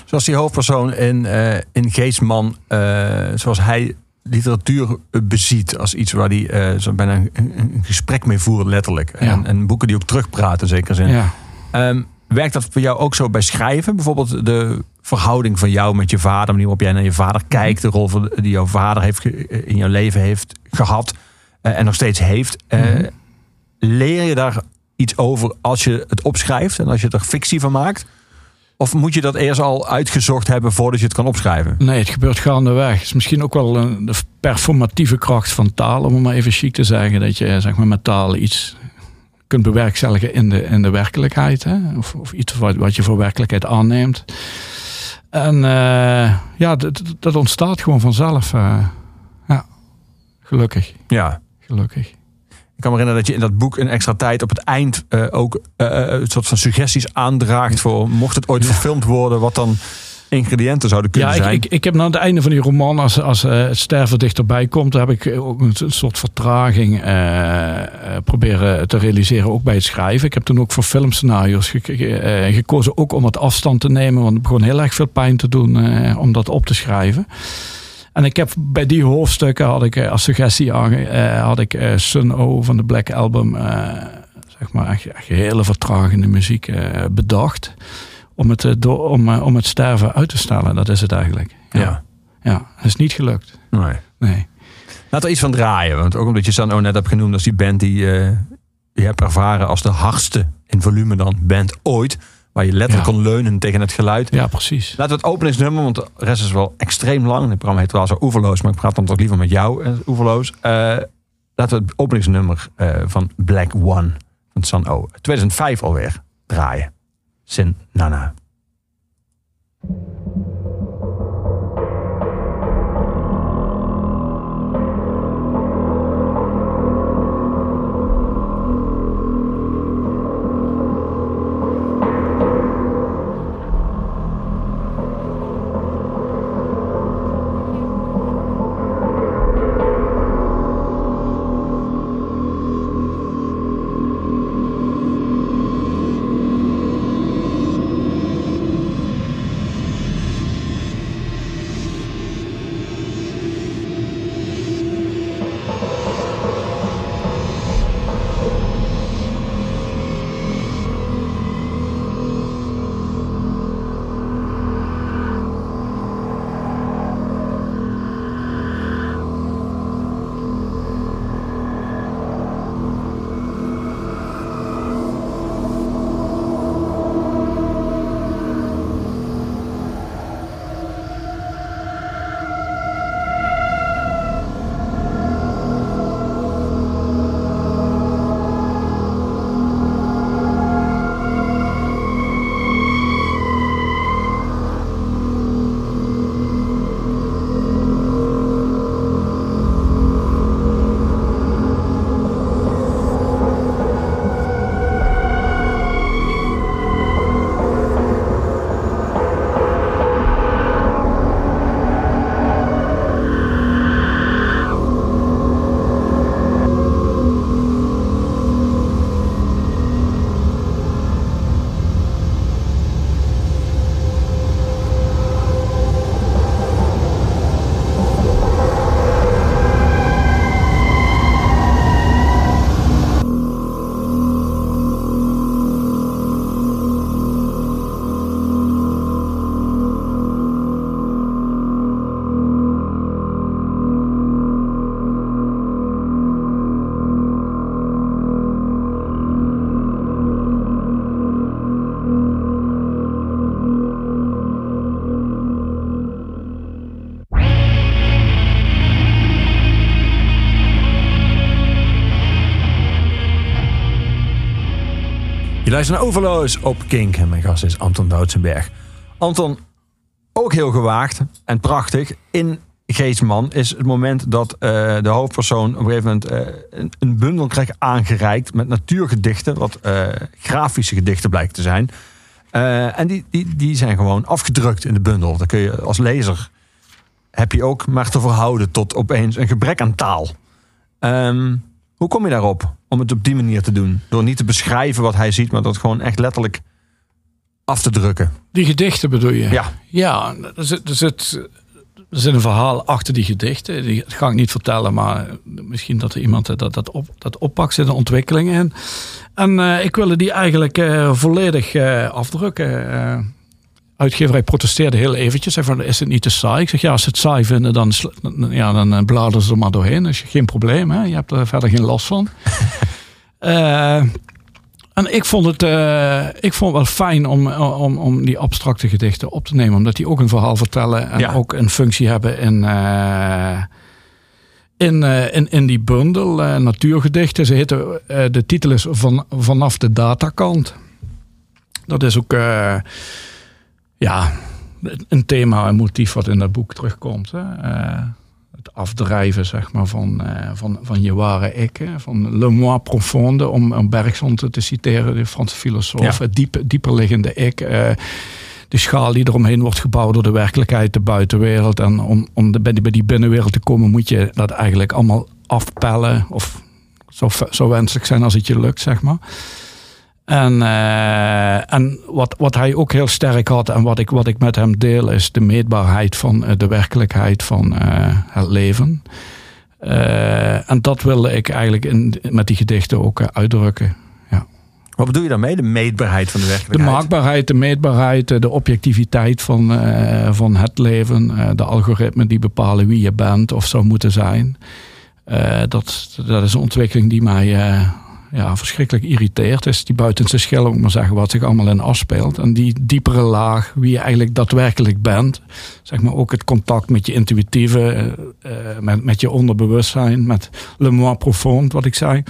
Zoals die hoofdpersoon in, eh, in Geestman, eh, zoals hij literatuur beziet als iets waar hij eh, zo bijna een, gesprek mee voert, letterlijk. En, en boeken die ook terugpraten, in zekere zin. Ja. Ehm, werkt dat voor jou ook zo bij schrijven? Bijvoorbeeld de verhouding van jou met je vader, de manier waarop jij naar je vader kijkt, de rol die jouw vader heeft in jouw leven heeft gehad eh, en nog steeds heeft. Mhm. Leer je daar iets over als je het opschrijft en als je er fictie van maakt? Of moet je dat eerst al uitgezocht hebben voordat je het kan opschrijven? Nee, het gebeurt gaandeweg. Het is misschien ook wel een, de performatieve kracht van taal, om het maar even chic te zeggen. Dat je zeg maar, met taal iets kunt bewerkstelligen in de, in de werkelijkheid. Hè? Of, of iets wat, wat je voor werkelijkheid aanneemt. En eh, ja, dat, dat ontstaat gewoon vanzelf. eh. ja, gelukkig. Ja. Gelukkig. Ik kan me herinneren dat je in dat boek een extra tijd op het eind eh, ook eh, eh, een soort van suggesties aandraagt voor mocht het ooit verfilmd worden, wat dan ingrediënten zouden kunnen Ja, ik, zijn. ik, ik heb na het einde van die roman, als, als het sterven dichterbij komt, heb ik ook een, soort vertraging proberen te realiseren, ook bij het schrijven. Ik heb toen ook voor filmscenario's ge- ge- gekozen, ook om wat afstand te nemen, want het begon heel erg veel pijn te doen om dat op te schrijven. En ik heb bij die hoofdstukken had ik eh, als suggestie aange, eh, had ik eh, Sun O van de Black Album, zeg maar, echt, echt hele vertragende muziek bedacht. Om het, om, om het sterven uit te stellen, dat is het eigenlijk. ja. Ja, dat is niet gelukt. Nee. Nee. Laat er iets van draaien. Want ook omdat je San O net hebt genoemd als die band die je hebt ervaren als de hardste in volume dan band ooit. Waar je letterlijk Ja. kon leunen tegen het geluid. Ja, precies. Laten we het openingsnummer, want de rest is wel extreem lang. Het programma heet wel zo Oeverloos, maar ik praat dan toch liever met jou, eh, Oeverloos. Eh, laten we het openingsnummer eh, van Black One van San O. 2005 alweer draaien. Sin Nana. Luistert naar Overloos op Kink. En mijn gast is Anton Doutsenberg. Anton, ook heel gewaagd en prachtig. In Geestman is het moment dat eh, de hoofdpersoon op een gegeven moment eh, een, bundel krijgt aangereikt met natuurgedichten. Wat eh, grafische gedichten blijkt te zijn. En die, die, die zijn gewoon afgedrukt in de bundel. Dan kun je als lezer heb je ook maar te verhouden tot opeens een gebrek aan taal. Ehm, hoe kom je daarop om het op die manier te doen? Door niet te beschrijven wat hij ziet, maar dat gewoon echt letterlijk af te drukken. Die gedichten bedoel je? Ja. Ja, er zit, er zit, er zit een verhaal achter die gedichten. Die dat ga ik niet vertellen, maar misschien dat er iemand dat, dat, op, dat oppakt. zit een ontwikkeling in. En eh, ik wilde die eigenlijk eh, volledig eh, afdrukken. Uitgeverij protesteerde heel eventjes. Zei van, is het niet te saai? Ik zeg, ja, als ze het saai vinden, dan, ja, dan eh, bladeren ze er maar doorheen. Dat is geen probleem, hè? je hebt er verder geen last van. Eh, en ik vond het eh, ik vond het wel fijn om, om, om die abstracte gedichten op te nemen. Omdat die ook een verhaal vertellen en Ja. ook een functie hebben in, in, in, in die bundel. natuurgedichten. Ze heten, de titel is van, Vanaf de datakant. Dat is ook ja, een thema, een motief wat in dat boek terugkomt. Hè. Eh, het afdrijven zeg maar, van, eh, van, van je ware ik. Hè. Van le moi profonde, om, om Bergson te, te citeren, de Franse filosoof. Ja. Het diep, dieperliggende ik. eh, de schaal die eromheen wordt gebouwd door de werkelijkheid, de buitenwereld. En om, om de, bij, die, bij die binnenwereld te komen moet je dat eigenlijk allemaal afpellen. Of zo, zo wenselijk zijn als het je lukt, zeg maar. En, eh, en wat, wat hij ook heel sterk had en wat ik, wat ik met hem deel, is de meetbaarheid van eh, de werkelijkheid van eh, het leven. En dat wilde ik eigenlijk in, met die gedichten ook uitdrukken. Wat bedoel je daarmee? De meetbaarheid van de De werkelijkheid? maakbaarheid, de meetbaarheid, de objectiviteit van, van het leven. de algoritmen die bepalen wie je bent of zou moeten zijn. Dat, dat is een ontwikkeling die mij ja, verschrikkelijk irriteert. Is die buitenste schil, ik maar zeggen, wat zich allemaal in afspeelt. En die diepere laag, wie je eigenlijk daadwerkelijk bent. Zeg maar ook het contact met je intuïtieve, eh, eh, met, met je onderbewustzijn, met le moi profond, wat ik zei.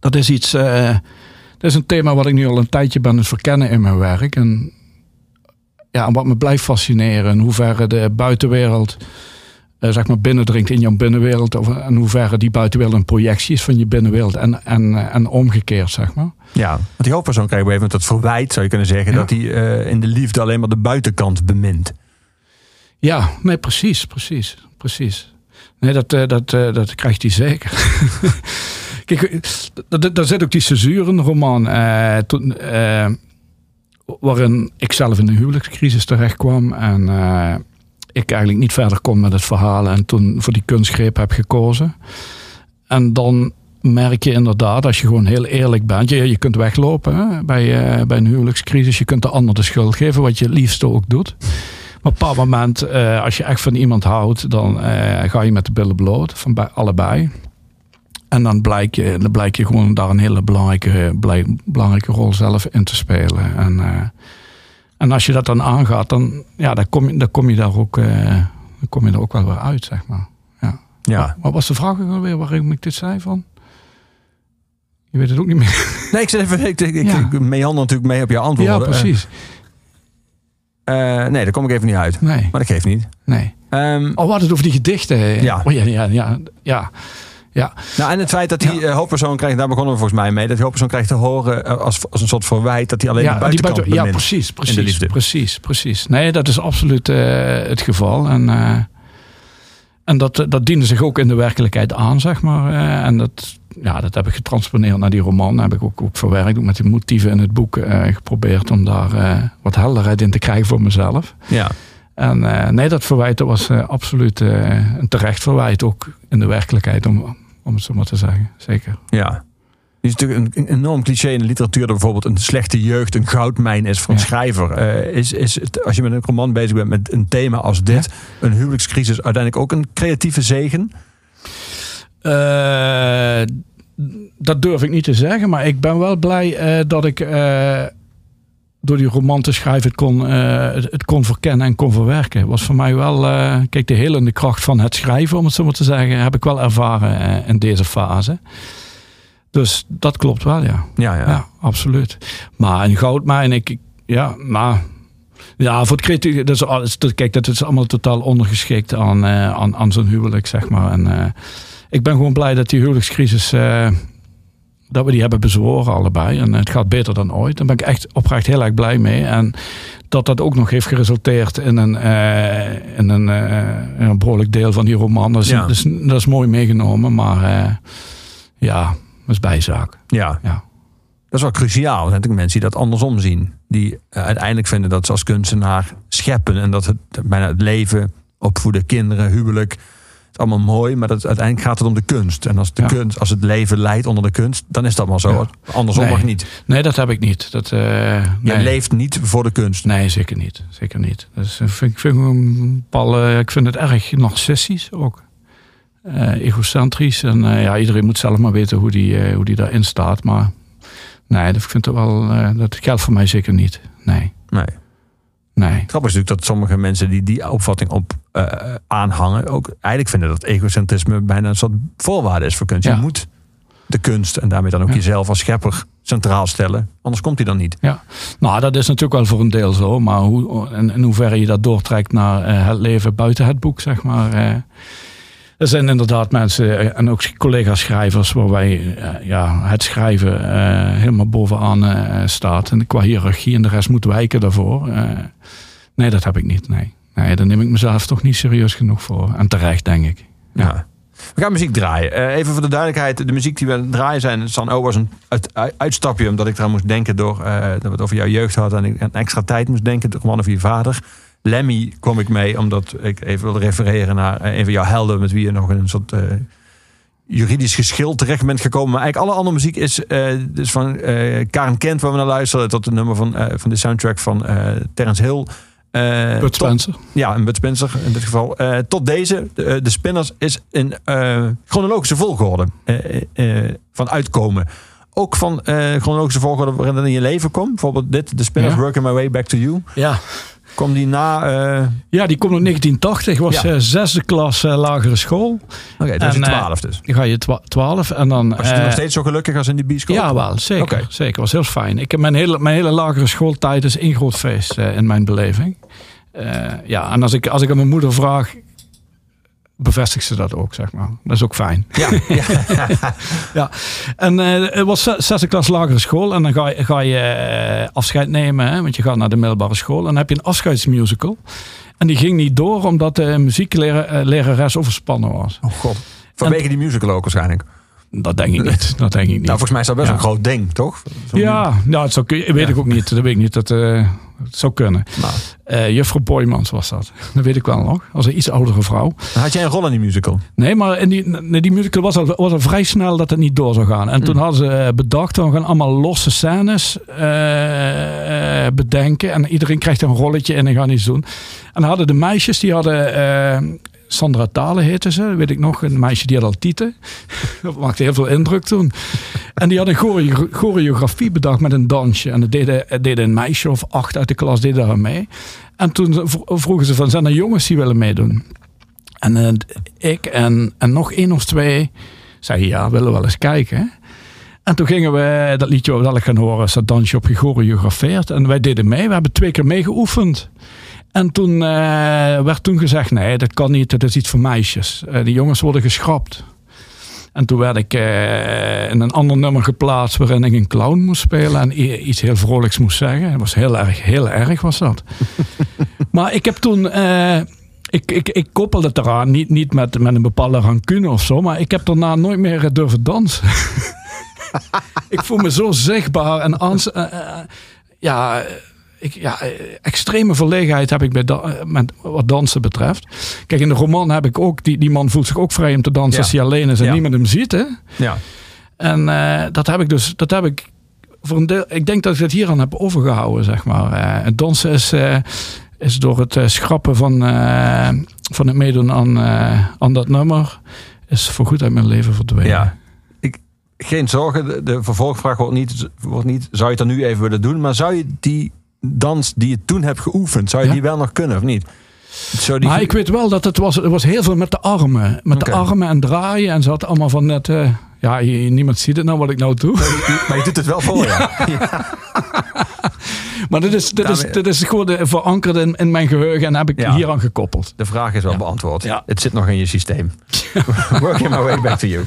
Dat is iets. eh, dat is een thema wat ik nu al een tijdje ben het verkennen in mijn werk. En ja, wat me blijft fascineren. In hoeverre de buitenwereld zeg maar binnendringt in jouw binnenwereld. Of in hoeverre die buitenwereld een projectie is van je binnenwereld. En, en, eh, en omgekeerd, zeg maar. Ja, want die hoofdpersoon krijgt op een gegeven moment dat verwijt, zou je kunnen zeggen, Ja. dat hij eh, in de liefde alleen maar de buitenkant bemint. Ja, nee, precies, precies, precies. Nee, dat, eh, dat, eh, dat krijgt hij zeker. Kijk, eh, daar zit ook die censuur in de roman. eh, toen, eh, waarin ik zelf in een huwelijkscrisis terecht kwam. En eh, ik eigenlijk niet verder kon met het verhaal. En toen voor die kunstgreep heb gekozen. En dan merk je inderdaad, als je gewoon heel eerlijk bent. Je, je kunt weglopen hè, bij, eh, bij een huwelijkscrisis. Je kunt de ander de schuld geven, wat je het liefste ook doet. Maar op een bepaald moment, eh, als je echt van iemand houdt, dan eh, ga je met de billen bloot, van bij, allebei. En dan blijkt, je, dan blijkt je gewoon daar een hele belangrijke, blijk- belangrijke rol zelf in te spelen. En, en als je dat dan aangaat, dan, ja, dan, kom, je, dan, kom, je daar ook, eh, dan kom je er ook wel weer uit, zeg maar. Ja. Ja. Wat was de vraag ook alweer waarom ik dit zei van? Je weet het ook niet meer. Nee, ik zit even, ik, ik, Ja. ik meander natuurlijk mee op je antwoord. Ja, precies. Eh, nee, daar kom ik even niet uit. Nee, Maar dat geeft niet. nee. Ehm, Oh, hadden het over die gedichten. Ja. Oh, ja, ja, ja, ja. Ja, nou, en het feit dat die Ja. eh, hoofdpersoon krijgt, daar begonnen we volgens mij mee, dat die hoofdpersoon krijgt te horen eh, als, als een soort verwijt dat hij alleen de ja, die buitenkant buiten- ja precies, de precies, precies, precies. Nee, dat is absoluut eh, het geval. En, en dat, dat diende zich ook in de werkelijkheid aan, zeg maar. En dat, ja, dat heb ik getransponeerd naar die roman. heb ik ook, ook verwerkt, ook met de motieven in het boek geprobeerd om daar wat helderheid in te krijgen voor mezelf. Ja. En nee, dat verwijt dat was absoluut een terecht verwijt, ook in de werkelijkheid, om, om het zo maar te zeggen. Zeker. Ja. Het is natuurlijk een, enorm cliché in de literatuur dat bijvoorbeeld een slechte jeugd een goudmijn is voor een Ja. schrijver. Eh, is, is het, als je met een roman bezig bent met een thema als dit, een huwelijkscrisis uiteindelijk ook een creatieve zegen? Eh, dat durf ik niet te zeggen, maar ik ben wel blij eh, dat ik door die roman te schrijven het kon, eh, het, kon verkennen en kon verwerken. Was voor mij wel, eh, kijk, de helende kracht van het schrijven, om het zo maar te zeggen, heb ik wel ervaren eh, in deze fase. Dus dat klopt wel, ja. Ja, ja. Ja, absoluut. Maar een goudmijn, ik, ik- ja, maar... Ja, voor het alles- dat- kijk, dat is allemaal totaal ondergeschikt aan, eh, aan, aan zo'n huwelijk, zeg maar. En ik ben gewoon blij dat die huwelijkscrisis, dat we die hebben bezworen allebei. En het gaat beter dan ooit. Daar ben ik echt oprecht heel erg blij mee. En dat dat ook nog heeft geresulteerd in een, eh, in een, eh, een behoorlijk deel van die roman. Dat is, Ja. dat is, dat is mooi meegenomen, maar eh, ja, dat is bijzaak. ja. Ja. Dat is wel cruciaal. Er zijn natuurlijk mensen die dat andersom zien. Die uiteindelijk vinden dat ze als kunstenaar scheppen. En dat het bijna het leven, opvoeden, kinderen, huwelijk. Is allemaal mooi, maar dat, uiteindelijk gaat het om de kunst. En als, de Ja. kunst, als het leven leidt onder de kunst, dan is dat maar zo. Ja. Andersom Nee. mag niet. Nee, dat heb ik niet. Dat, eh, Je nee. leeft niet voor de kunst. Nee, zeker niet. Zeker niet. Dus ik vind, ik vind, bepaalde- ik vind het erg narcistisch ook. Eh, egocentrisch. En eh, ja, iedereen moet zelf maar weten hoe die, hoe die daarin staat. Maar nee, dat, ik vind het wel, dat geldt voor mij zeker niet. Nee, Nee. Nee. Grappig is natuurlijk dat sommige mensen die die opvatting op eh, aanhangen, ook eigenlijk vinden dat egocentrisme bijna een soort voorwaarde is voor kunst. Ja. Je moet de kunst en daarmee dan ook Ja. jezelf als schepper centraal stellen. Anders komt hij dan niet. Nou, dat is natuurlijk wel voor een deel zo. Maar hoe, in, in hoeverre je dat doortrekt naar eh, het leven buiten het boek, zeg maar. eh. Er zijn inderdaad mensen eh, en ook collega schrijvers waar wij eh, ja, het schrijven eh, helemaal bovenaan staat. En qua hiërarchie en de rest moet wijken daarvoor. Nee, dat heb ik niet. Nee. nee, daar neem ik mezelf toch niet serieus genoeg voor. En terecht, denk ik. Ja. We gaan muziek draaien. Even voor de duidelijkheid. De muziek die we draaien zijn... San O was een uit, uit- uitstapje omdat ik eraan moest denken... door dat we het over jouw jeugd hadden... en ik aan extra tijd moest denken. De roman over je vader. Lemmy kwam ik mee omdat ik even wilde refereren... naar eh, een van jouw helden... met wie je nog in een soort... eh, juridisch geschil terecht bent gekomen. Maar eigenlijk alle andere muziek is eh, dus van eh, Karen Kent... waar we naar luisteren... tot het nummer van, eh, van de soundtrack van eh Terence Hill... Eh, Bud tot- Spencer. ja, en Bud Spencer in dit geval. Eh, tot deze, de, de Spinners, is in eh, chronologische volgorde eh, eh, eh, van uitkomen. Ook van eh, chronologische volgorde waarin het in je leven komt. Bijvoorbeeld dit, The Spinners Ja. Working My Way Back to You. Ja. Kwam die na... eh, ja, die komt in 1980. was Ja. eh, zesde klas eh, lagere school. Oké, is En, eh, twaalf dus. Dan ga je twa- twaalf en dan... Was je nog steeds zo gelukkig als in die bioscoop? Ja, wel, zeker. Oké. Zeker, was heel fijn. Ik heb mijn hele, mijn hele lagere schooltijd is één groot feest in mijn beleving. Ja, en als ik, als ik aan mijn moeder vraag, bevestigt ze dat ook, zeg maar. Dat is ook fijn. Ja, ja. Ja, en eh, het was ze- zesde klas lagere school en dan ga je, ga je eh, afscheid nemen, hè, want je gaat naar de middelbare school. En dan heb je een afscheidsmusical. En die ging niet door omdat de muzieklerares overspannen was. Oh god. Vanwege die musical ook waarschijnlijk. Dat denk ik niet. Dat denk ik niet. Nou, volgens mij is dat best Ja. een groot ding, toch? Ja, nou, het kun- weet Ja. ik ook niet. Dat weet ik niet. Dat, eh, het zou kunnen. Nou, Eh Juffrouw Boymans was dat. Dat weet ik wel nog. Als een iets oudere vrouw. had jij een rol in die musical? Nee, maar in die, die musical was al, was al vrij snel dat het niet door zou gaan. En toen hadden ze eh, bedacht, we gaan allemaal losse scènes eh, bedenken. En iedereen krijgt een rolletje en dan gaan iets doen. En dan hadden de meisjes, die hadden... eh, Sandra Talen heette ze, weet ik nog. Een meisje die had al tieten. Dat maakte heel veel indruk toen. En die had een choreo- choreografie bedacht met een dansje. En dat deden, het deden een meisje of acht uit de klas deden daar mee. En toen vroegen ze van, zijn er jongens die willen meedoen? En eh, ik en, en nog één of twee zeiden ja, willen wel eens kijken. En toen gingen we dat liedje wat ik gaan horen, dat dansje op gechoreografeerd. En wij deden mee, we hebben twee keer meegeoefend. En toen eh, werd toen gezegd, nee, dat kan niet, dat is iets voor meisjes. Eh, die jongens worden geschrapt. En toen werd ik eh, in een ander nummer geplaatst waarin ik een clown moest spelen en iets heel vrolijks moest zeggen. Het was heel erg, heel erg was dat. maar ik heb toen, ik, ik, ik koppelde het eraan, niet, niet met, met een bepaalde rancune of zo, maar ik heb daarna nooit meer durven dansen. ik voel me zo zichtbaar en ans, ja, ik, ja, eh, extreme verlegenheid heb ik bij da- eh, met wat dansen betreft. Kijk, in de roman heb ik ook, die, die man voelt zich ook vrij om te dansen Ja. als hij alleen is en Ja. niemand hem ziet. Hè? Ja. En eh, dat heb ik dus, dat heb ik voor een deel, ik denk dat ik het hier aan heb overgehouden, zeg maar. Eh, het dansen is, is door het schrappen van, van het meedoen aan, aan dat nummer, is voorgoed uit mijn leven verdwenen. Ja. Ik, geen zorgen, de, de vervolgvraag wordt niet, wordt niet... Zou je het dan nu even willen doen? Maar zou je die dans die je toen hebt geoefend... zou je Ja. die wel nog kunnen of niet? Die, Maar ik weet wel dat het was, het was heel veel met de armen. Met de armen en draaien. En ze had allemaal van net, eh, Ja, je- niemand ziet het nou wat ik nou doe. Maar je doet het wel voor, ja. Maar dit is, dit is, dit is gewoon de- verankerd in, in mijn geheugen en heb ik Ja. hier aan gekoppeld. De vraag is wel beantwoord. Ja. Het zit nog in je systeem. Working my way back to you.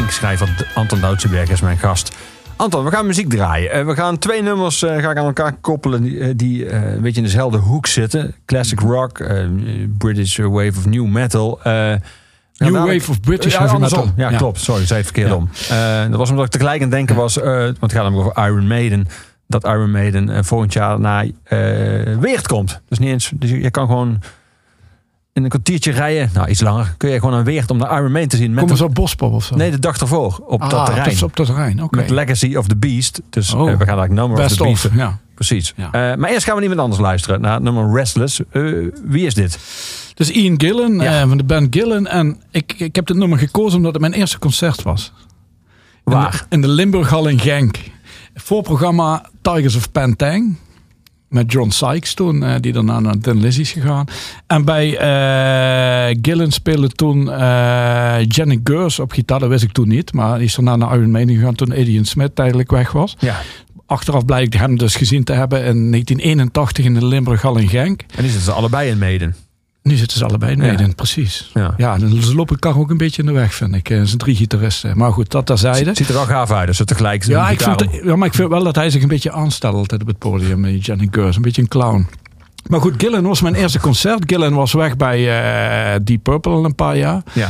Kink. Schrijver Anton Doutsenberg is mijn gast. Anton, we gaan muziek draaien. Eh, we gaan twee nummers ga ik aan elkaar koppelen die, eh, die een beetje in dezelfde hoek zitten. Classic rock, British wave of new metal. New wave of British ja, metal. Ja, Ja. klopt. Sorry, zei het verkeerd Ja. om. Dat was omdat ik tegelijk aan het denken was, want het gaat namelijk over Iron Maiden. Dat Iron Maiden volgend jaar naar Weert komt. Dus niet eens, dus je je kan gewoon in een kwartiertje rijden, nou iets langer, kun je gewoon naar Weert om naar Iron Maiden te zien. Met Komen ze een- op Bospop of zo? nee, de dag ervoor, op dat Ah, terrein. dat is op dat terrein, oké. Met Legacy of the Beast. Dus Oh. eh, we gaan eigenlijk Number of Best the Beast. of, ja. Precies. Ja. Eh, maar eerst gaan we iemand anders luisteren naar het nummer Restless. Eh, wie is dit? Dus Ian Gillen Ja. van de band Gillen. En ik, ik heb dit nummer gekozen omdat het mijn eerste concert was. In Waar? de- In de Limburghal in Genk. Voorprogramma Tigers of Pantang. Met John Sykes toen, eh, die daarna naar Thin Lizzy is gegaan. En bij eh Gillen speelde toen eh Janet Gers op gitaar. Dat wist ik toen niet. Maar die is daarna naar Iron Maiden gegaan toen Adrian Smith eigenlijk weg was. Ja. Achteraf blijkt hem dus gezien te hebben in 1981 in de Limburghal in Genk. En die zitten ze allebei in Meden. Nu zitten ze allebei in Ja. Maiden, precies. Ja. Ja, dan ze lopen elkaar ook een beetje in de weg, vind ik. Eh, Ze zijn drie gitaristen. Maar goed, dat terzijde. Het ziet er wel gaaf uit. Dus ze tegelijk Ja, ik vind, ja, maar ik vind wel dat hij zich een beetje aanstelt altijd op het podium. eh, Jenny Gers, een beetje een clown. Maar goed, Gillen was mijn eerste concert. Gillen was weg bij eh Deep Purple een paar jaar. Ja.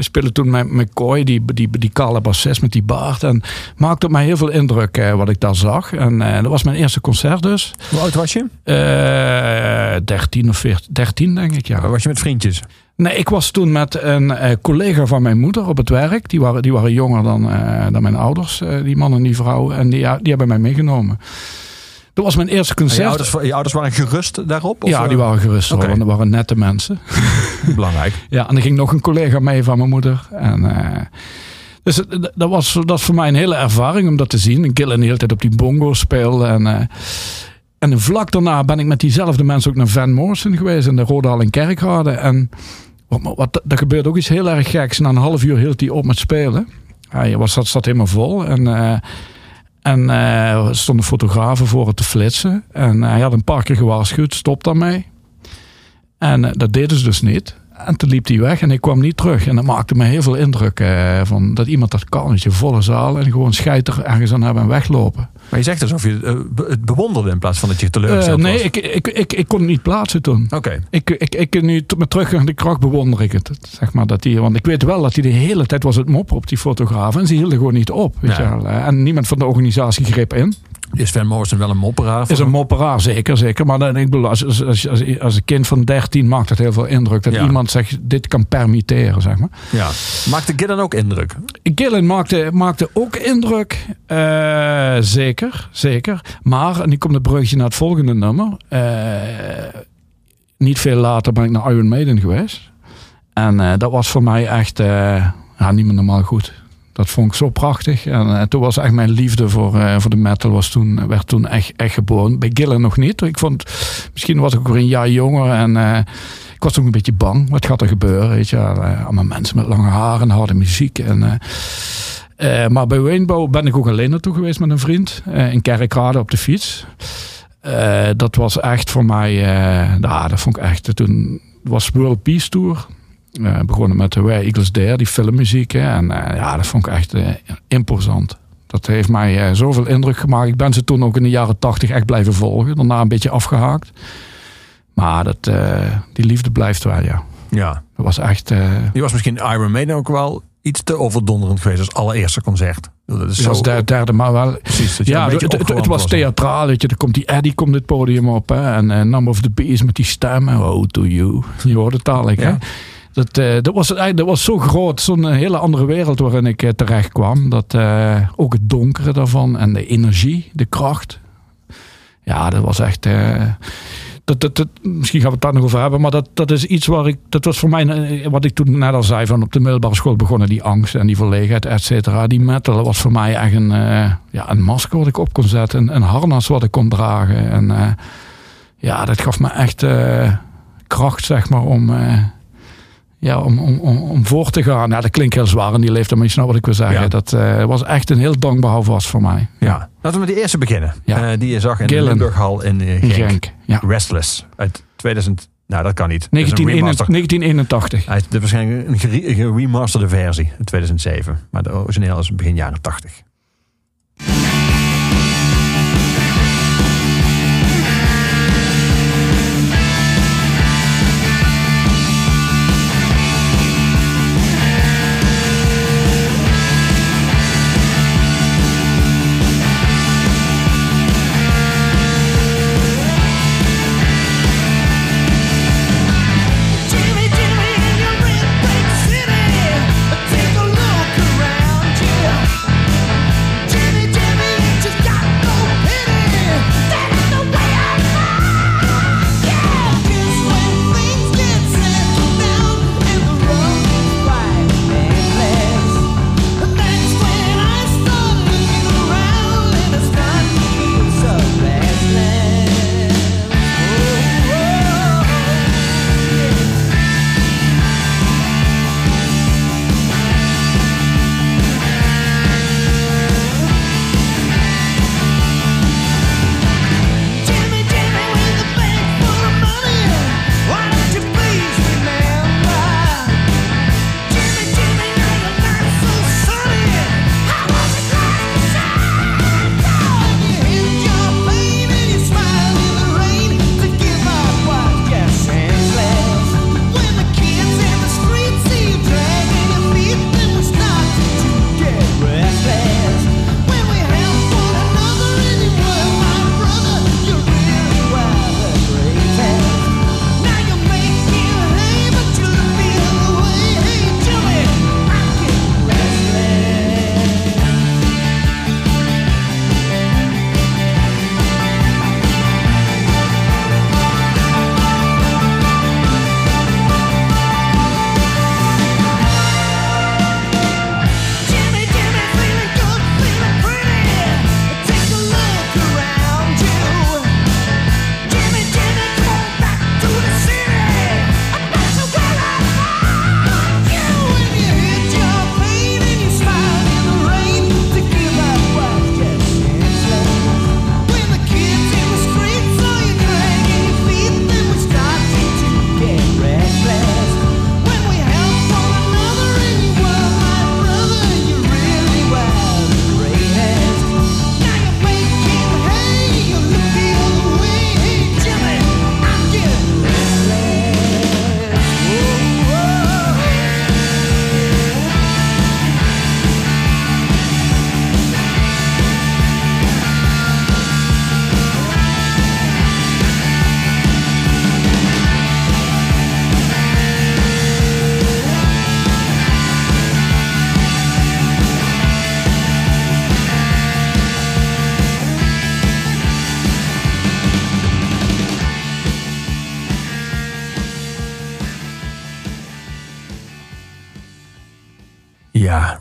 Hij speelde toen met McCoy, die, die, die kale bassist met die baard. En maakte op mij heel veel indruk eh, wat ik daar zag. En eh, dat was mijn eerste concert dus. Hoe oud was je? Eh 13 of 14, 13 denk ik, ja. Was je met vriendjes? Nee, ik was toen met een eh, collega van mijn moeder op het werk. Die waren, die waren jonger dan, dan mijn ouders, die man en die vrouw. En die, ja, die hebben mij meegenomen. Dat was mijn eerste je, concert. ouders, je ouders waren gerust daarop? Of, ja, die eh, waren gerust want dat waren nette mensen. belangrijk. Ja, en er ging nog een collega mee van mijn moeder. En, eh, dus dat was, dat voor mij een hele ervaring om dat te zien. Gillen de hele tijd op die bongo speelde. En, eh, en vlak daarna ben ik met diezelfde mensen ook naar Van Morrison geweest. In de Rodal in Kerkrade. En wat, wat, er gebeurde ook iets heel erg geks. Na een half uur hield hij op met spelen. Hij was, zat, zat helemaal vol. En... en eh, er stonden fotografen voor het te flitsen. En hij had een paar keer gewaarschuwd, stop daarmee. En eh, dat deden ze dus niet. En toen liep hij weg en ik kwam niet terug. En dat maakte me heel veel indruk eh, van dat iemand dat kan. Dat je volle zaal en gewoon scheiter ergens aan hebben en weglopen. Maar je zegt alsof je eh, het bewonderde in plaats van dat je Eh, teleurgesteld nee, was. ik, ik, ik, ik kon het niet plaatsen toen. Oké. Ik, ik, ik, nu met terug aan de kracht bewonder ik het. Zeg maar, dat die, want ik weet wel dat hij de hele tijd was het mop op die fotograaf. En ze hielden gewoon niet op. Weet Nee. je wel. Eh, En niemand van de organisatie greep in. Is Van Morrison wel een mopperaar? Is een mopperaar, zeker, zeker. Maar dan, ik bedoel, als, als, als, als, als een kind van 13 maakt het heel veel indruk dat Ja. iemand zegt, dit kan permitteren, zeg maar. Ja. Maakte Gillen ook indruk? Gillen maakte, maakte ook indruk, eh, zeker, zeker. Maar, en nu komt het bruggetje naar het volgende nummer. eh, niet veel later ben ik naar Iron Maiden geweest. En eh, dat was voor mij echt ja, niet meer normaal goed. Dat vond ik zo prachtig. En eh, toen was echt mijn liefde voor, eh, voor de metal was toen, werd toen echt, echt geboren. Bij Gillen nog niet. Ik vond, misschien was ik ook weer een jaar jonger. En eh, ik was ook een beetje bang. Wat gaat er gebeuren? Weet je, allemaal mensen met lange haren en harde muziek. En, maar bij Rainbow ben ik ook alleen naartoe geweest met een vriend. in Kerkrade op de fiets. Dat was echt voor mij... nou, dat vond ik echt... Toen was World Peace Tour. Eh, begonnen met The Where Eagles Dare, die filmmuziek. Hè. En eh, ja, dat vond ik echt eh, imposant. Dat heeft mij eh, zoveel indruk gemaakt. Ik ben ze toen ook in de jaren tachtig echt blijven volgen. Daarna een beetje afgehaakt. Maar dat, eh, die liefde blijft wel, ja. Ja. Dat was echt... eh, Die was misschien Iron Maiden ook wel iets te overdonderend geweest als allereerste concert. Dat is was zo- de derde, maar wel... Precies, dat je Ja, het, het, het opgewarmd was theatraal. Weet je. Er komt die Eddie komt dit podium op. Hè, en eh, Number of the Beast met die stemmen. Oh, to you. Je hoort het al. ik, Hè? Dat, eh, dat, was, dat was zo groot. Zo'n eh, hele andere wereld waarin ik eh, terecht kwam. Dat, ook het donkere daarvan. En de energie, de kracht. Ja, dat was echt... dat, dat, dat, misschien gaan we het daar nog over hebben. Maar dat, dat is iets waar ik... Dat was voor mij... Wat ik toen net al zei. Van op de middelbare school begonnen. Die angst en die verlegenheid, et cetera. Die metal was voor mij echt een... ja, een masker wat ik op kon zetten. Een, een harnas wat ik kon dragen. En ja, dat gaf me echt kracht, zeg maar, om... ja, om, om, om, om voor te gaan. Ja, dat klinkt heel zwaar in die leeftijd, maar je snapt wat ik wil zeggen. Ja. Dat eh, was echt een heel dankbaar houvast voor mij. Ja. Laten we met die eerste beginnen. Ja. Eh, die je zag in Gillen. de Limburghal in eh, In Genk. Genk. Ja. Restless uit 2000. Nou, dat kan niet. Dat is een 1981. remaster. 1981. Hij is de waarschijnlijk een gere- geremasterde versie in 2007. Maar de origineel is begin jaren 80.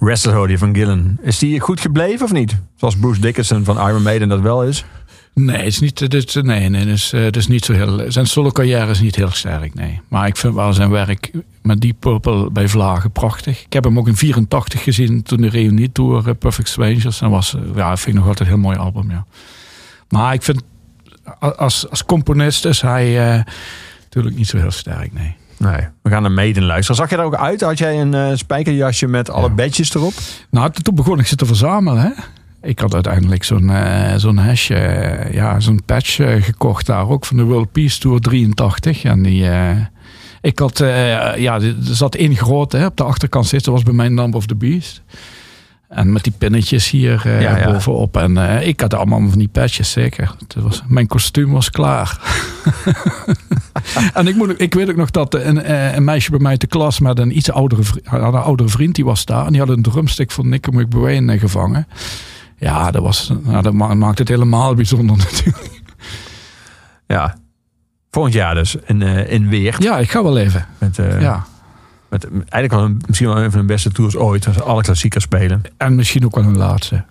Ja, Restless Holy van Gillen. Is die goed gebleven of niet? Zoals Bruce Dickinson van Iron Maiden dat wel is. Nee, het is niet, het is, nee, nee, het is, eh, het is niet zo heel. Zijn solo carrière is niet heel sterk, nee. Maar ik vind wel zijn werk met Deep Purple bij Vlagen prachtig. Ik heb hem ook in 84 gezien toen de reunie tour eh, Perfect Strangers. En was, eh, ja, vind ik nog altijd een heel mooi album, ja. Maar ik vind, als, als componist is hij eh, natuurlijk niet zo heel sterk, nee. Nee, we gaan naar Maiden luisteren. Zag je er ook uit? Had jij een eh, spijkerjasje met alle Ja. badges erop? Nou, toen begon ik ze te verzamelen. Hè? Ik had uiteindelijk zo'n eh, zo'n hashje, eh, ja, zo'n patch gekocht daar ook van de World Peace Tour 83. En die, ik had, ja, er zat één grote hè, op de achterkant zitten, dat was bij mij Number of the Beast. En met die pinnetjes hier eh, Ja, ja. bovenop. En eh, ik had allemaal van die patches, zeker. Het was, mijn kostuum was klaar. en ik, moet, ik weet ook nog dat een, eh, een meisje bij mij te klas met een iets oudere, een oudere vriend, die was daar. En die had een drumstick van Nicky McBrain gevangen. Ja, dat, was, nou, dat ma- maakt het helemaal bijzonder natuurlijk. Ja. Volgend jaar dus in, eh, in Weert. Ja, ik ga wel even. Met, Ja. Met eigenlijk wel een, misschien wel een van de beste tours ooit. Als alle klassiekers spelen. En misschien ook wel een laatste.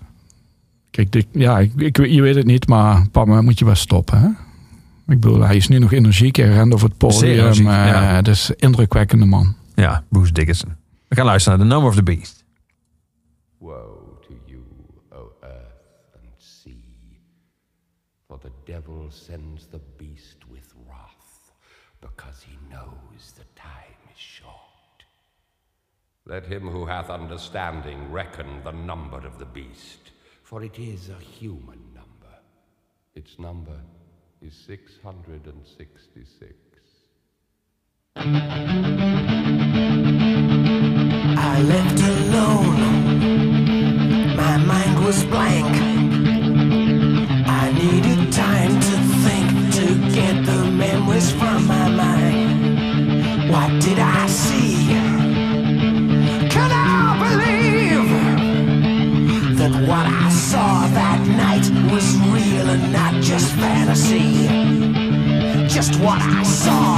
Kijk, dit, ja, ik, ik, je weet het niet, maar moment moet je wel stoppen. Hè? Ik bedoel, hij is nu nog energiek. Hij rent over het Zeer podium. energiek, eh, ja. Dus indrukwekkende man. Ja, Bruce Dickinson. We gaan luisteren naar The Number of the Beast. Woe to you, O earth and sea, for the devil sends Let him who hath understanding reckon the number of the beast, for it is a human number. Its number is 666. I left alone. My mind was blank. I needed time just fantasy? Just what I saw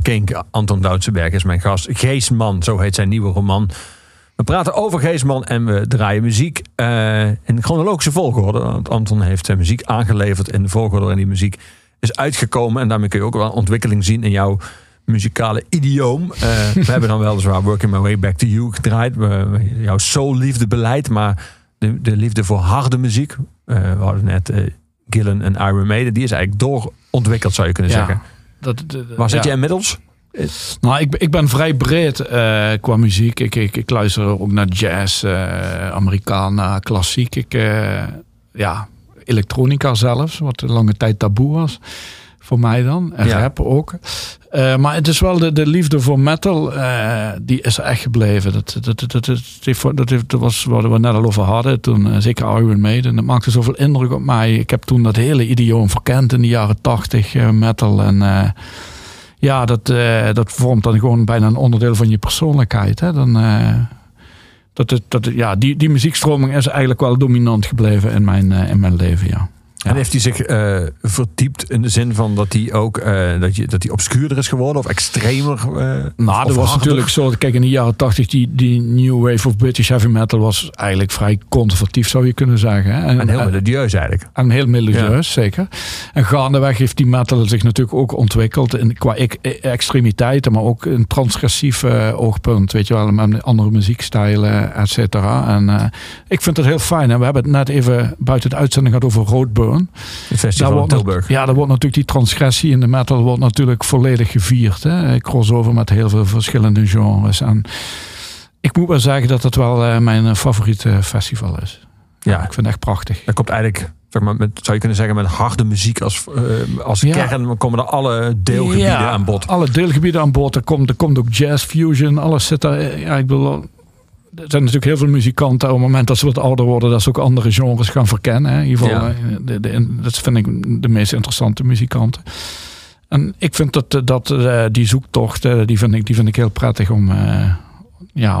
op Kink. Anton Doutsenberg is mijn gast. Geestman, zo heet zijn nieuwe roman. We praten over Geestman en we draaien muziek eh, in chronologische volgorde. Want Anton heeft zijn muziek aangeleverd in de volgorde waarin die muziek is uitgekomen. En daarmee kun je ook wel ontwikkeling zien in jouw muzikale idioom. Eh, we hebben dan weliswaar Working My Way Back to You gedraaid. We- jouw soul-liefde beleid, maar de, de liefde voor harde muziek. we hadden net Gillen en Iron Maiden. Die is eigenlijk doorontwikkeld, zou je kunnen zeggen. Dat, Waar zit jij inmiddels? Nou, ik, ben- ik ben vrij breed eh, qua muziek. Ik, ik, ik luister ook naar jazz, eh Americana, klassiek. Ik, eh, ja, elektronica zelfs, wat een lange tijd taboe was. Voor mij dan. En Ja. rap ook. Eh, maar het is wel de, de liefde voor metal, eh, die is echt gebleven. Dat, dat, dat, dat, was wat we net al over hadden. Toen, eh, zeker Iron Maiden. Dat maakte zoveel indruk op mij. Ik heb toen dat hele idioom verkend in de jaren tachtig metal. En ja, dat, dat vormt dan gewoon bijna een onderdeel van je persoonlijkheid. Hè? Dan, dat, dat, ja, die, die muziekstroming is eigenlijk wel dominant gebleven in mijn, in mijn leven, ja. En heeft hij zich eh, verdiept in de zin van dat hij ook eh, dat, je, dat hij obscuurder is geworden of extremer? eh, Nou, dat was natuurlijk zo. Kijk, in de jaren tachtig, die, die new wave of British heavy metal was eigenlijk vrij conservatief, zou je kunnen zeggen. hè. En heel melodieus eigenlijk. En heel melodieus, zeker. En gaandeweg heeft die metal zich natuurlijk ook ontwikkeld. In, qua ek- e- extremiteiten, maar ook een transgressief eh, oogpunt. Weet je wel, met andere muziekstijlen, et cetera. En ik vind het heel fijn. En we hebben het net even buiten de uitzending gehad over Roadburn. Het festival wordt Tilburg. ja, daar wordt natuurlijk die transgressie in de metal wordt natuurlijk volledig gevierd. Hè? Crossover met heel veel verschillende genres. En ik moet wel zeggen dat het wel eh, mijn eh, favoriete festival is. Ja. Ik vind het echt prachtig. Dat komt eigenlijk, zeg maar, met, zou je kunnen zeggen, met harde muziek als, eh, als Ja. kern. Dan komen er alle deelgebieden Ja, aan bod. Alle deelgebieden aan bod. Er komt, er komt ook jazz fusion. Alles zit daar. Ja, ik bedoel, er zijn natuurlijk heel veel muzikanten. Op het moment dat ze wat ouder worden, dat ze ook andere genres gaan verkennen. Hè. In ieder geval, Ja. eh, de, de, dat vind ik de meest interessante muzikanten. En ik vind dat, eh, dat eh, die zoektocht, die, vind ik, die vind ik heel prettig om, ja,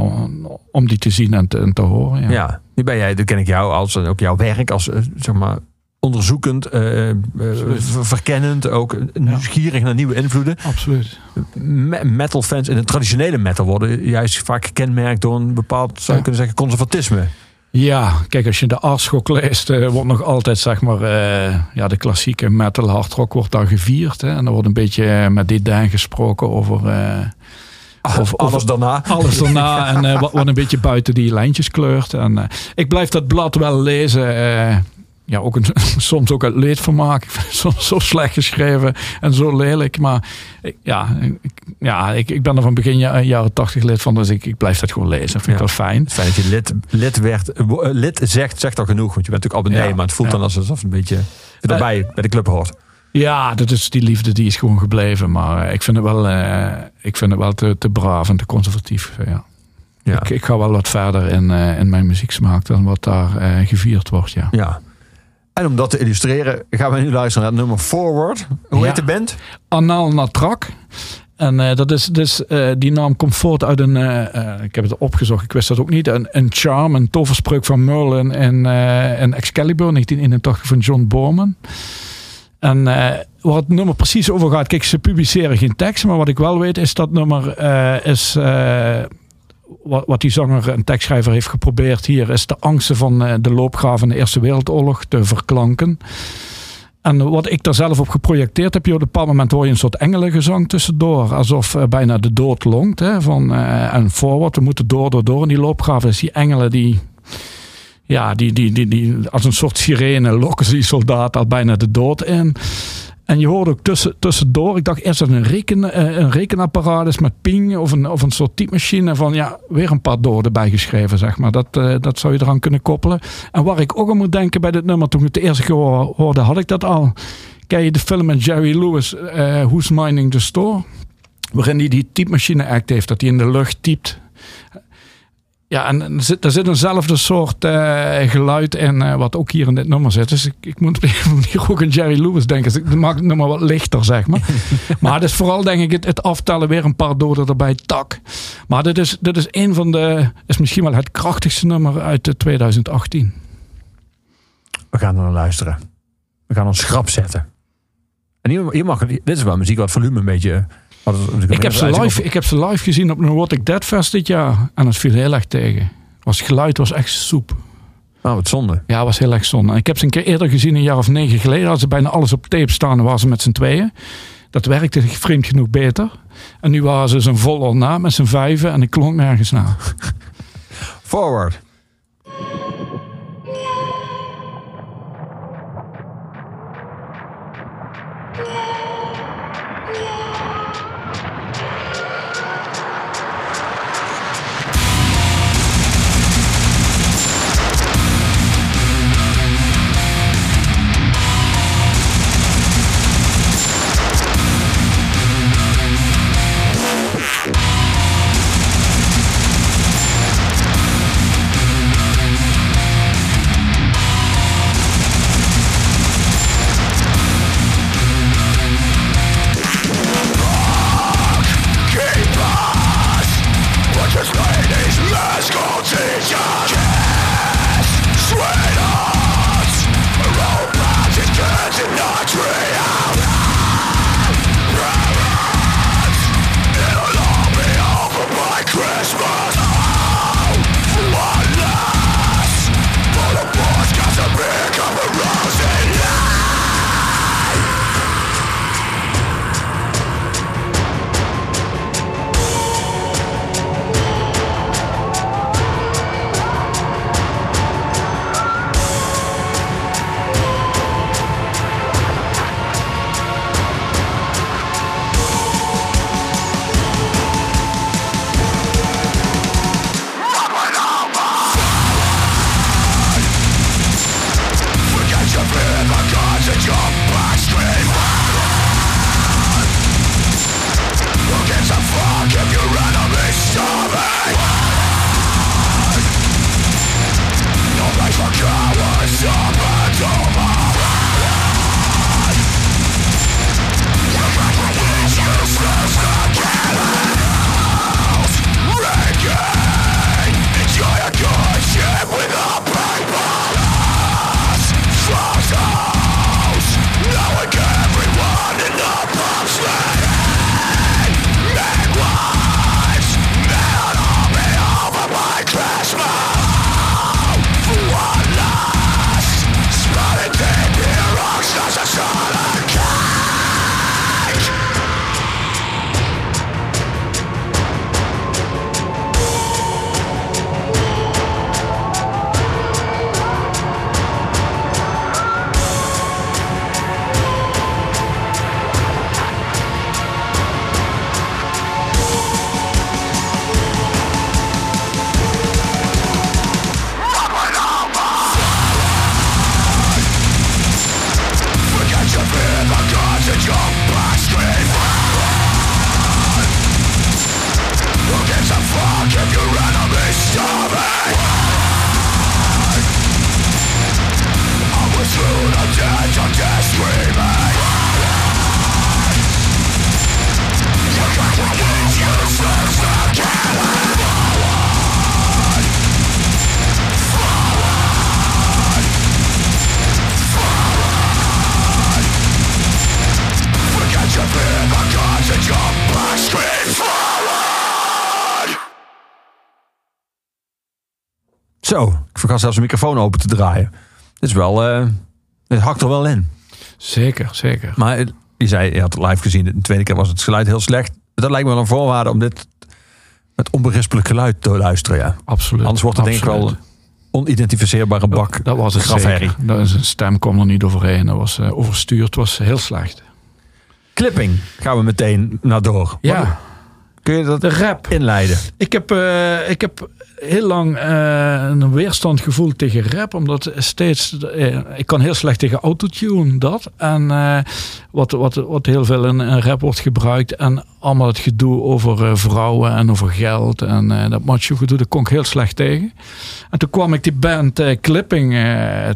om, die te zien en te, en te horen. Ja. Ja. nu ben jij, dat ken ik jou als ook jouw werk als, zeg maar, onderzoekend, ver- verkennend, ook nieuwsgierig naar nieuwe invloeden. Absoluut. Me- metal fans in de traditionele metal worden juist vaak gekenmerkt door een bepaald, zou je Ja. kunnen zeggen, conservatisme. Ja, kijk, als je de Aardschok leest, eh, wordt nog altijd, zeg maar, ja, de klassieke metal hard rock wordt daar gevierd. Hè? En er wordt een beetje met dédain gesproken over... eh, Of- of- Alles daarna. alles daarna en wat, wat een beetje buiten die lijntjes kleurt. En, ik blijf dat blad wel lezen. Ja, ook een, soms ook uit leedvermaak. Ik soms zo slecht geschreven en zo lelijk. Maar ik- ja, ik, ja ik, ik ben er van begin ja- jaren tachtig lid van. Dus ik, ik blijf dat gewoon lezen. Vind ik Ja. wel fijn. Feit dat je lid, lid werd, eh, eh, lid zegt, zegt al genoeg. Want je bent natuurlijk abonnee, Ja. maar het voelt Ja. dan alsof het een beetje erbij bij de club hoort. Ja, dat is, die liefde die is gewoon gebleven. Maar eh, ik vind het wel, eh, ik vind het wel te, te braaf en te conservatief. eh, ja. Ja. Ik, ik ga wel wat verder in, eh, in mijn muzieksmaak dan wat daar eh, gevierd wordt. Ja. ja. En om dat te illustreren gaan we nu luisteren naar het nummer Forward. Hoe Ja. heet de band? Anal Natrak. En eh, dat is dus, eh, die naam komt voort uit een, eh, ik heb het opgezocht, ik wist dat ook niet, een, een charm, een toverspreuk van Merlin in, in Excalibur 1981 van John Borman. En waar het nummer precies over gaat, kijk, ze publiceren geen tekst, maar wat ik wel weet is dat nummer is, wat, wat die zanger en tekstschrijver heeft geprobeerd hier, is de angsten van eh, de loopgraven van de Eerste Wereldoorlog te verklanken. En wat ik daar zelf op geprojecteerd heb, op een bepaald moment hoor je een soort engelengezang tussendoor. Alsof eh, bijna de dood longt. Hè, van, eh, en we moeten door, door, door. En die loopgraven is die engelen die, ja, die, die, die, die als een soort sirene lokken die soldaat al bijna de dood in. En je hoort ook tussen, tussendoor, ik dacht eerst dat een, reken, eh, een rekenapparaat met ping of een, of een soort typemachine. Van ja, weer een paar doden bijgeschreven, zeg maar. Dat, eh, dat zou je eraan kunnen koppelen. En waar ik ook aan moet denken bij dit nummer, toen ik het eerst hoorde, had ik dat al. Ken je de film met Jerry Lewis, eh Who's Mining the Store? Waarin hij die typemachine act heeft, dat hij in de lucht typt. Ja, en er zit, er zit eenzelfde soort eh, geluid in, eh, wat ook hier in dit nummer zit. Dus ik, ik moet op een manier ook aan Jerry Lewis denken. Dus ik maak het nummer wat lichter, zeg maar. maar het is vooral, denk ik, het, het aftellen weer een paar doden erbij, tak. Maar dit is, dit is een van de, is misschien wel het krachtigste nummer uit eh, 2018. We gaan er naar luisteren. We gaan ons schrap zetten. En hier, hier mag, dit is wel muziek wat volume een beetje Ik heb, ze live, ik heb ze live gezien op een What Ik Dead Fest dit jaar. En het viel heel erg tegen. Was, het geluid was echt soep. Oh, wat zonde. Ja, was heel erg zonde. Ik heb ze een keer eerder gezien, een jaar of negen geleden. Hadden ze bijna alles op tape staan. Waren ze met z'n tweeën. Dat werkte vreemd genoeg beter. En nu waren ze zo'n vol na met z'n vijven. En ik klonk nergens na. Forward. Vergat zelfs de microfoon open te draaien. Dit is wel, eh het hakt er wel in. Zeker, zeker. Maar eh, je zei, je had het live gezien. De tweede keer was het geluid heel slecht. Dat lijkt me wel een voorwaarde om dit met onberispelijk geluid te luisteren. Ja. Absoluut. Anders wordt het denk ik wel onidentificeerbare bak. Dat was het grafherrie. Dat is een stem kwam er niet overheen. Dat was eh, overstuurd. Het was heel slecht. Clipping gaan we meteen naar door. Ja, Wat- kun je dat de rap. inleiden? Ik heb, ik heb heel lang eh, een weerstand gevoeld tegen rap. Omdat steeds... eh, ik kan heel slecht tegen autotune, dat. En eh, wat, wat, wat heel veel in, rap wordt gebruikt. En allemaal het gedoe over vrouwen en over geld. En dat macho gedoe, daar kon ik heel slecht tegen. En toen kwam ik die band Clipping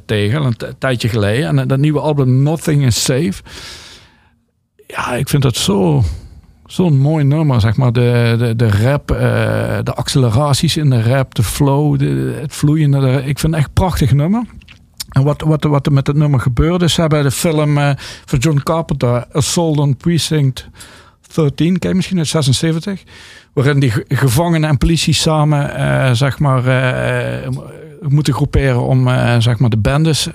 tegen. Een tijdje geleden. En dat nieuwe album Nothing is Safe. Ja, ik vind dat zo... Zo'n mooi nummer, zeg maar. De, de, de rap, eh, de acceleraties in de rap, de flow, de, het vloeiende. de- ik vind het echt een prachtig nummer. En wat, wat, wat er met het nummer gebeurde, is hebben de film eh, van John Carpenter, Assault on Precinct 13, ken misschien uit 76. Waarin die ge- gevangenen en politie samen eh, zeg maar, moeten groeperen om zeg maar de bendes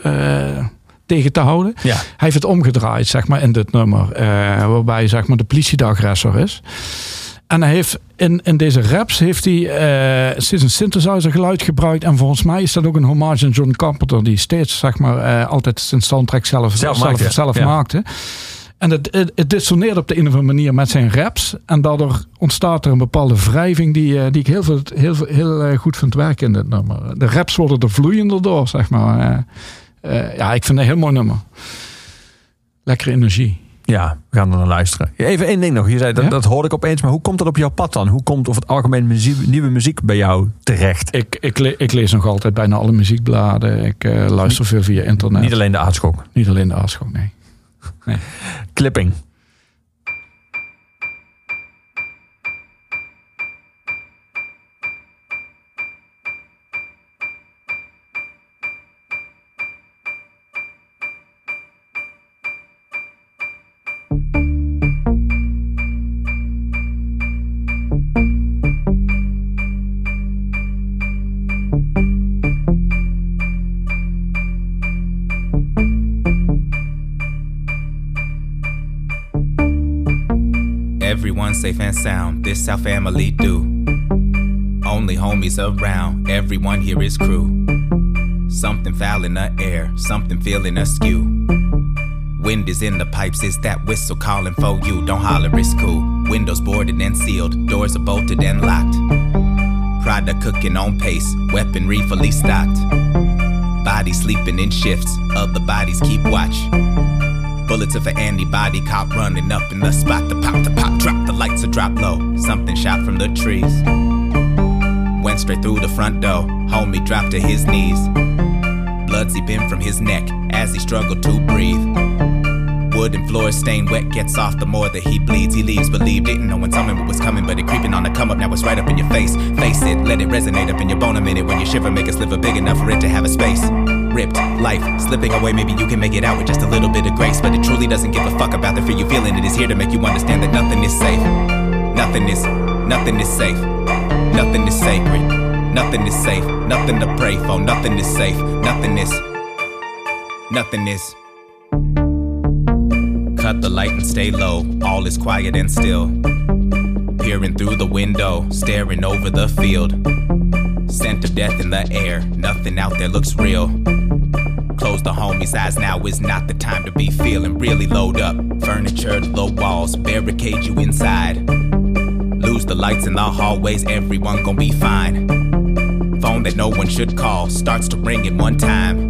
tegen te houden. Ja. Hij heeft het omgedraaid, zeg maar, in dit nummer. eh, waarbij zeg maar, de politie de agressor is. En hij heeft in, in deze raps heeft hij steeds een synthesizer geluid gebruikt. En volgens mij is dat ook een hommage aan John Carpenter. Die steeds zeg maar, eh, altijd zijn soundtrack zelf, Zelf zelf, maakte, zelf ja. maakte. En het, het, het dissoneert op de een of andere manier met zijn raps. En daardoor ontstaat er een bepaalde wrijving die, die ik heel, veel, heel, heel goed vind werken in dit nummer. De raps worden er vloeiender door, zeg maar. Eh, ja, ik vind het een heel mooi nummer. Lekkere energie. Ja, we gaan er naar luisteren. Even één ding nog. Je zei, dat, Ja? dat hoorde ik opeens. Maar hoe komt dat op jouw pad dan? Hoe komt of het algemeen muziek, nieuwe muziek bij jou terecht? Ik, ik, le- ik lees nog altijd bijna alle muziekbladen. Ik eh, luister veel via internet. Niet alleen de aardschok. Niet alleen de aardschok, nee. Clipping. And sound, this our family do. Only homies around, everyone here is crew. Something foul in the air, something feeling askew. Wind is in the pipes, is that whistle calling for you? Don't holler, it's cool. Windows boarded and sealed, doors are bolted and locked. Product cooking on pace, weaponry fully stocked. Bodies sleeping in shifts, other bodies keep watch. Bullets of an antibody cop running up in the spot. The pop, the pop, drop, the lights are drop low. Something shot from the trees. Went straight through the front door. Homie dropped to his knees. Blood seeping from his neck as he struggled to breathe. Wooden floor stained wet gets off the more that he bleeds. He leaves, believe, didn't know when something was coming, but it creeping on the come up. Now it's right up in your face. Face it, let it resonate up in your bone a minute. When you shiver, make a sliver big enough for it to have a space. Ripped, life slipping away. Maybe you can make it out with just a little bit of grace, but it truly doesn't give a fuck about the fear you feeling. It is here to make you understand that nothing is safe. Nothing is, nothing is safe. Nothing is sacred. Nothing is safe. Nothing to pray for. Nothing is safe. Nothing is. Nothing is. Cut the light and stay low. All is quiet and still. Peering through the window, staring over the field. Scent of death in the air. Nothing out there looks real. Close the homie's eyes now is not the time to be feeling really load up. Furniture, low walls, barricade you inside. Lose the lights in the hallways, everyone gon' be fine. Phone that no one should call starts to ring in one time.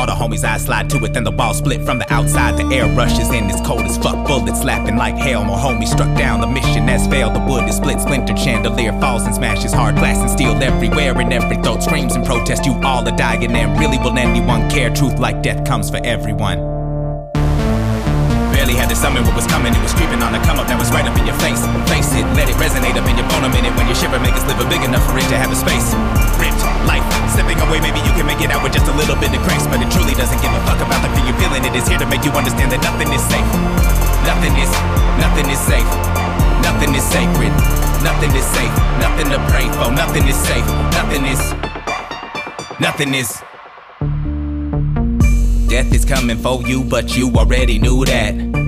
All the homies' eyes slide to it, then the wall split from the outside. The air rushes in, it's cold as fuck. Bullets slapping like hell. More homies struck down, the mission has failed. The wood is split, splintered chandelier falls and smashes. Hard glass and steel everywhere, and every throat screams in protest. You all are dying, and really will anyone care? Truth like death comes for everyone. Summon what was coming. It was creeping on the come up that was right up in your face. Face it, let it resonate up in your bone a minute. When you shiver, make a sliver big enough for it to have a space. Ripped, life slipping away. Maybe you can make it out with just a little bit of grace, but it truly doesn't give a fuck about the fear you're feeling. It is here to make you understand that nothing is safe. Nothing is, nothing is safe. Nothing is sacred. Nothing is safe. Nothing to pray for. Nothing is safe. Nothing is, nothing is. Death is coming for you, but you already knew that.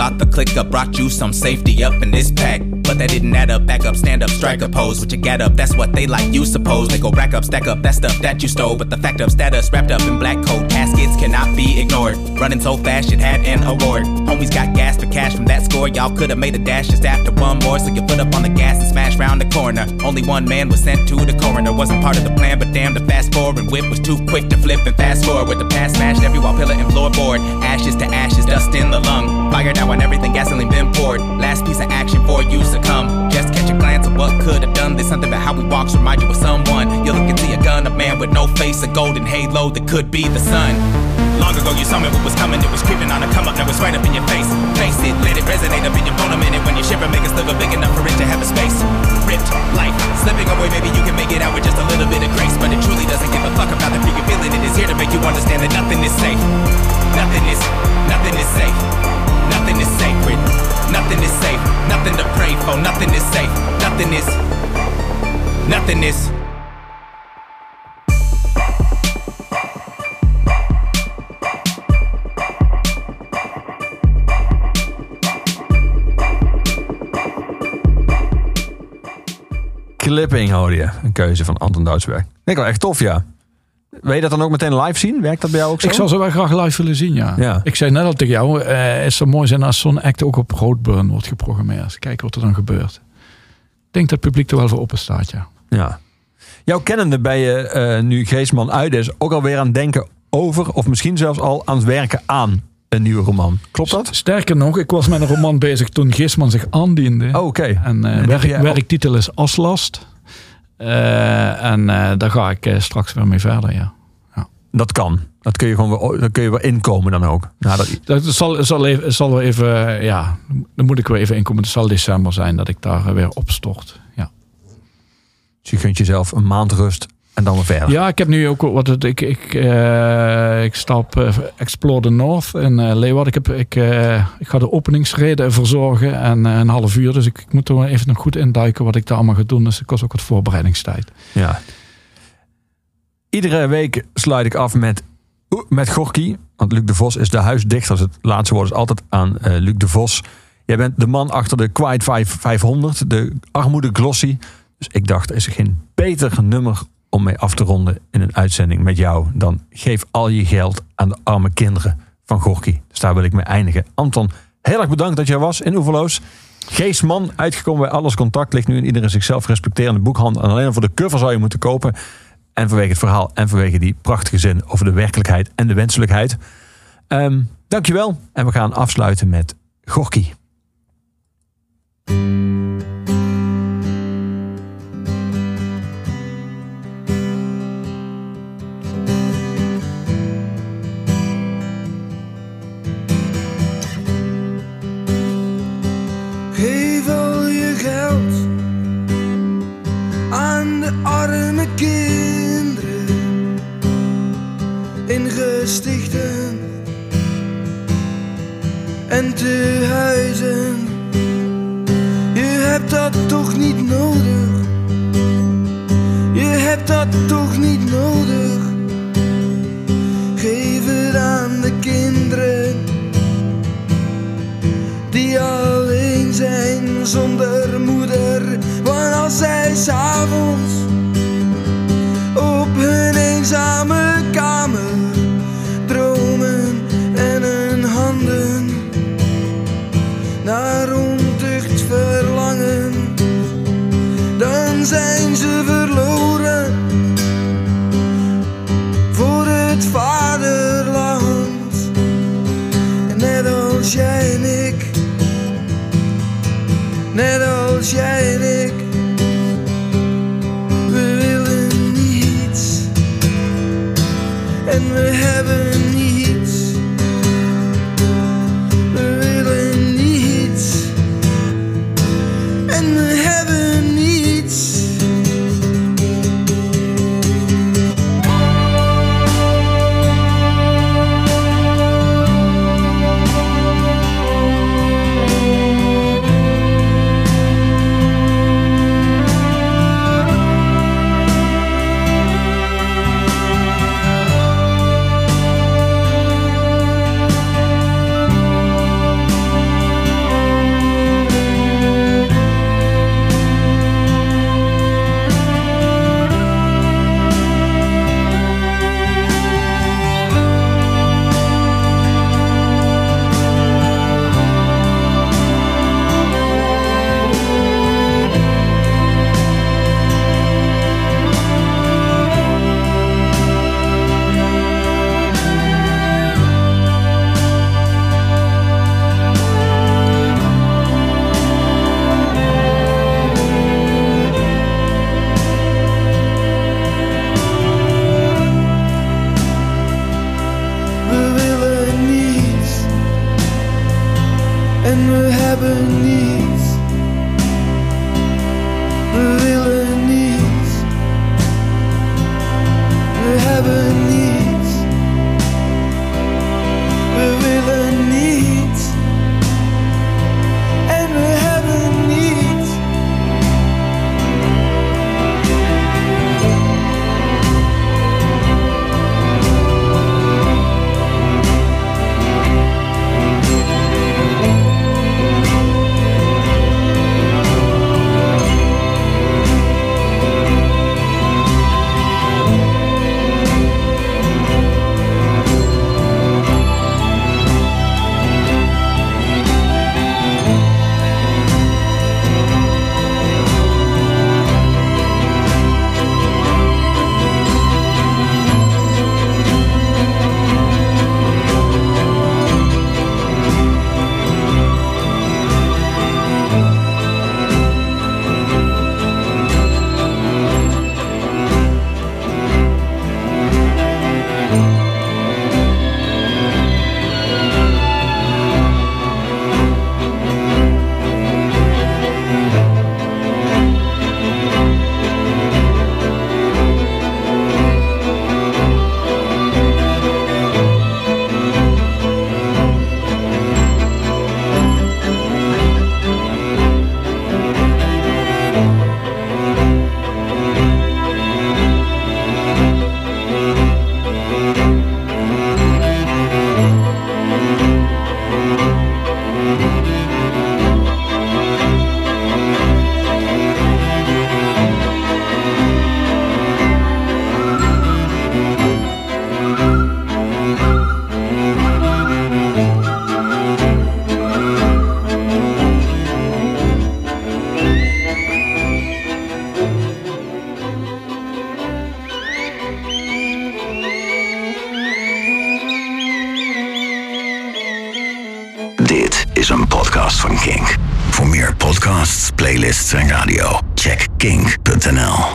Thought the click up brought you some safety up in this pack. But that didn't add up, back up, stand up, strike a pose. What you get up, that's what they like, you suppose. They go rack up, stack up, that stuff that you stole. But the fact of status wrapped up in black coat caskets cannot be ignored. Running so fast, it had an award. Homies got gas for cash from that score. Y'all could have made a dash just after one more. So you put up on the gas and smash round the corner. Only one man was sent to the coroner. Wasn't part of the plan, but damn, the fast forward whip was too quick to flip and fast forward. With the past smashed every wall, pillar, and floorboard. Ashes to ashes, dust in the lung. Fire now on everything, gasoline been poured. Last piece of action for you succumb. Just catch a glance of what could have done. There's something about how we walks, remind you of someone. You look and see a gun, a man with no face, a golden halo that could be the sun. Long ago you saw me what was coming, it was creeping on a come up, now it's right up in your face. Face it, let it resonate up in your bone a minute. When you shiver, make a sliver big enough for it to have a space. Ripped, life, slipping away, maybe you can make it out with just a little bit of grace. But it truly doesn't give a fuck about the fear you're feeling. It is here to make you understand that nothing is safe. Nothing is, nothing is safe. Nothing is sacred, nothing is safe, nothing to pray for, nothing is safe, nothing is, nothing is. Clipping hoor je. Een keuze van Anton Duitsberg. Ik wel echt tof, ja. Wil je dat dan ook meteen live zien? Werkt dat bij jou ook zo? Ik zou ze wel graag live willen zien, ja. Ja. Ik zei net al tegen jou, eh het zou mooi zijn als zo'n act ook op Roadburn wordt geprogrammeerd. Kijken wat er dan gebeurt. Ik denk dat het publiek er wel voor open staat, ja. Ja. Jouw kennende ben je eh, nu Geesman uit is ook alweer aan het denken over, of misschien zelfs al aan het werken aan een nieuwe roman. Klopt dat? Sterker nog, ik was met een roman bezig toen Gisman zich aandiende. Oh, oké. En eh, En werk- werktitel is Aslast. Eh, en eh, daar ga ik eh, straks weer mee verder, ja. Dat kan. Dat kun je gewoon weer, kun je weer inkomen dan ook. Nou, dat, Dat zal, zal, even, zal wel even, ja, dan moet ik weer even inkomen. Het zal december zijn dat ik daar weer opstort. Ja. dus je gunt jezelf een maand rust en dan weer verder. Ja, ik heb nu ook wat het, ik, ik, eh, ik stap eh, Explore the North in eh Leeuwarden. Ik, heb, ik, ik ga de openingsreden verzorgen en een half uur. Dus ik, ik moet er even nog goed induiken wat ik daar allemaal ga doen. Dus ik kost ook wat voorbereidingstijd. Ja. Iedere week sluit ik af met, met Gorky. Want Luc de Vos is de huisdichter. Dus het laatste woord is altijd aan Luc de Vos. Jij bent de man achter de Quiet 5 500. De armoede glossy. Dus ik dacht, er is geen beter nummer om mee af te ronden in een uitzending met jou. Dan geef al je geld aan de arme kinderen van Gorky. Dus daar wil ik mee eindigen. Anton, heel erg bedankt dat jij was in Oeverloos. Geestman, uitgekomen bij Alles Contact. Ligt nu in iedere zichzelf respecterende boekhandel. En alleen voor de cover zou je moeten kopen. En vanwege het verhaal en vanwege die prachtige zin over de werkelijkheid en de wenselijkheid. Ehm dankjewel. En we gaan afsluiten met Gorky. De arme kinderen in gestichten en tehuizen. Je hebt dat toch niet nodig. Je hebt dat toch niet nodig. Geef het aan de kinderen die alleen zijn zonder moeder. Als zij s'avonds op hun eenzame kamer dromen en hun handen naar ontucht verlangen, dan zijn ze verloren voor het vaderland. Net als jij en ik. Net als jij en En we